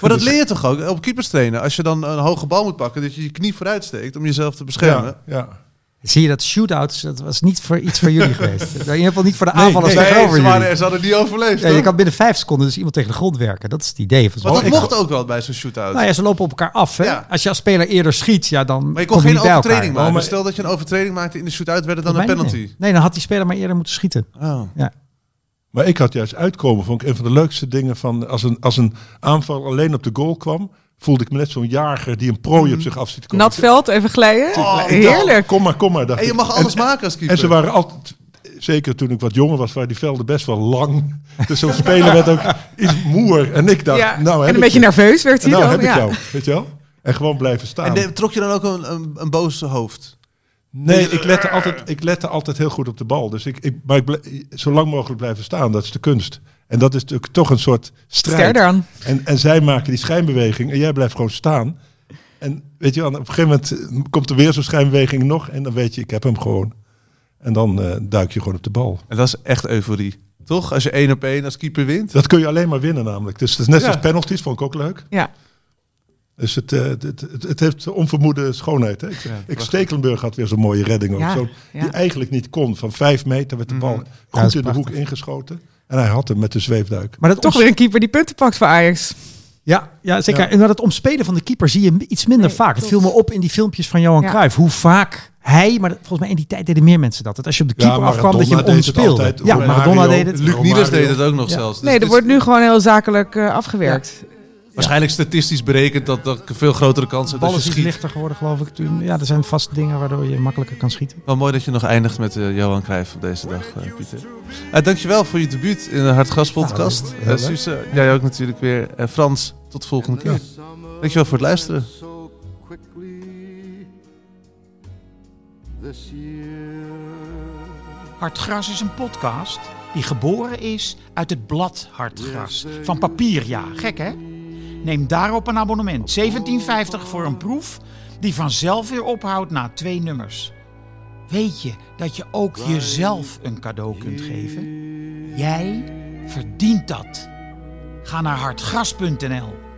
Maar dat Dus- leer je toch ook op keepers trainen? Als je dan een hoge bal moet pakken, dat je je knie vooruit steekt om jezelf te beschermen. Ja, ja. Zie je dat shootouts, dat was niet voor iets voor jullie geweest. In ieder geval niet voor de Nee, aanvallers nee, tegenover ze, jullie. waren, ze hadden niet overleefd. Ja, je kan binnen vijf seconden dus iemand tegen de grond werken. Dat is het idee. Van Maar dat mocht ook wel bij zo'n shootout. Nou ja, ze lopen op elkaar af. Hè? Ja. Als je als speler eerder schiet, ja, dan maar je kon geen niet bij elkaar. overtreding maken. Maar- Stel dat je een overtreding maakte in de shootout, werd het dan een penalty. niet. Nee, dan had die speler maar eerder moeten schieten. Oh. Maar ik had juist uitkomen, vond ik een van de leukste dingen van als een, als een aanval alleen op de goal kwam, voelde ik me net zo'n jager die een prooi op zich af ziet komen. Nat veld, even glijden. Oh, Heerlijk. Kom maar, kom maar. dacht En je ik. mag alles maken als keeper. En ze waren altijd, zeker toen ik wat jonger was, waren die velden best wel lang. Dus zo'n speler werd ook iets moer. En ik dacht, Ja, nou heb en een beetje je. nerveus werd hij Nou dan. heb ik jou, weet je wel? En gewoon blijven staan. En de- trok je dan ook een, een, een boos hoofd? Nee, ik lette, altijd, ik lette altijd heel goed op de bal. Dus ik, ik, maar ik ble- zo lang mogelijk blijven staan, dat is de kunst. En dat is natuurlijk toch een soort strijd. En, en zij maken die schijnbeweging en jij blijft gewoon staan. En weet je, wel, op een gegeven moment eh, komt er weer zo'n schijnbeweging nog. En dan weet je, ik heb hem gewoon. En dan eh, duik je gewoon op de bal. En dat is echt euforie. Toch? Als je één op één als keeper wint. Dat kun je alleen maar winnen namelijk. Dus het is net Ja. zoals penalties, vond ik ook leuk. Ja. Dus het, eh, het, het, heeft onvermoede schoonheid. Hè? Ik, ik Stekelenburg had weer zo'n mooie redding. Ook. Ja, Zo, ja. Die eigenlijk niet kon. Van vijf meter werd de bal dat goed in de hoek ingeschoten. En hij had hem met de zweefduik. Maar dat Toch weer een keeper die punten pakt voor Ajax. Ja, ja zeker. Ja. En dat het omspelen van de keeper zie je iets minder Nee, vaak. Het viel me op in die filmpjes van Johan Ja. Cruijff. Hoe vaak hij, maar volgens mij in die tijd deden meer mensen dat. Dat als je op de Ja, keeper afkwam, dat je hem omspeelde. Ja, Maradona deed het. Luc deed het ook nog Ja. zelfs. Dus Nee, er wordt nu gewoon heel zakelijk eh, afgewerkt. Waarschijnlijk statistisch berekend dat er een veel grotere kans De is bal dat is je iets schiet. lichter geworden, geloof ik. Toen, ja, er zijn vast dingen waardoor je makkelijker kan schieten. Wel mooi dat je nog eindigt met eh, Johan Cruijff op deze dag, eh, Pieter. Uh, dankjewel voor je debuut in de Hartgras podcast. Ja, Eh, leuk. Suze, jij ook natuurlijk weer. En Frans, tot de volgende keer. Dankjewel voor het luisteren. Hartgras is een podcast die geboren is uit het blad Hartgras. Van papier, ja. Gek, hè? Neem daarop een abonnement. 17,50 voor een proef die vanzelf weer ophoudt na twee nummers. Weet je dat je ook jezelf een cadeau kunt geven? Jij verdient dat. Ga naar hartgras.nl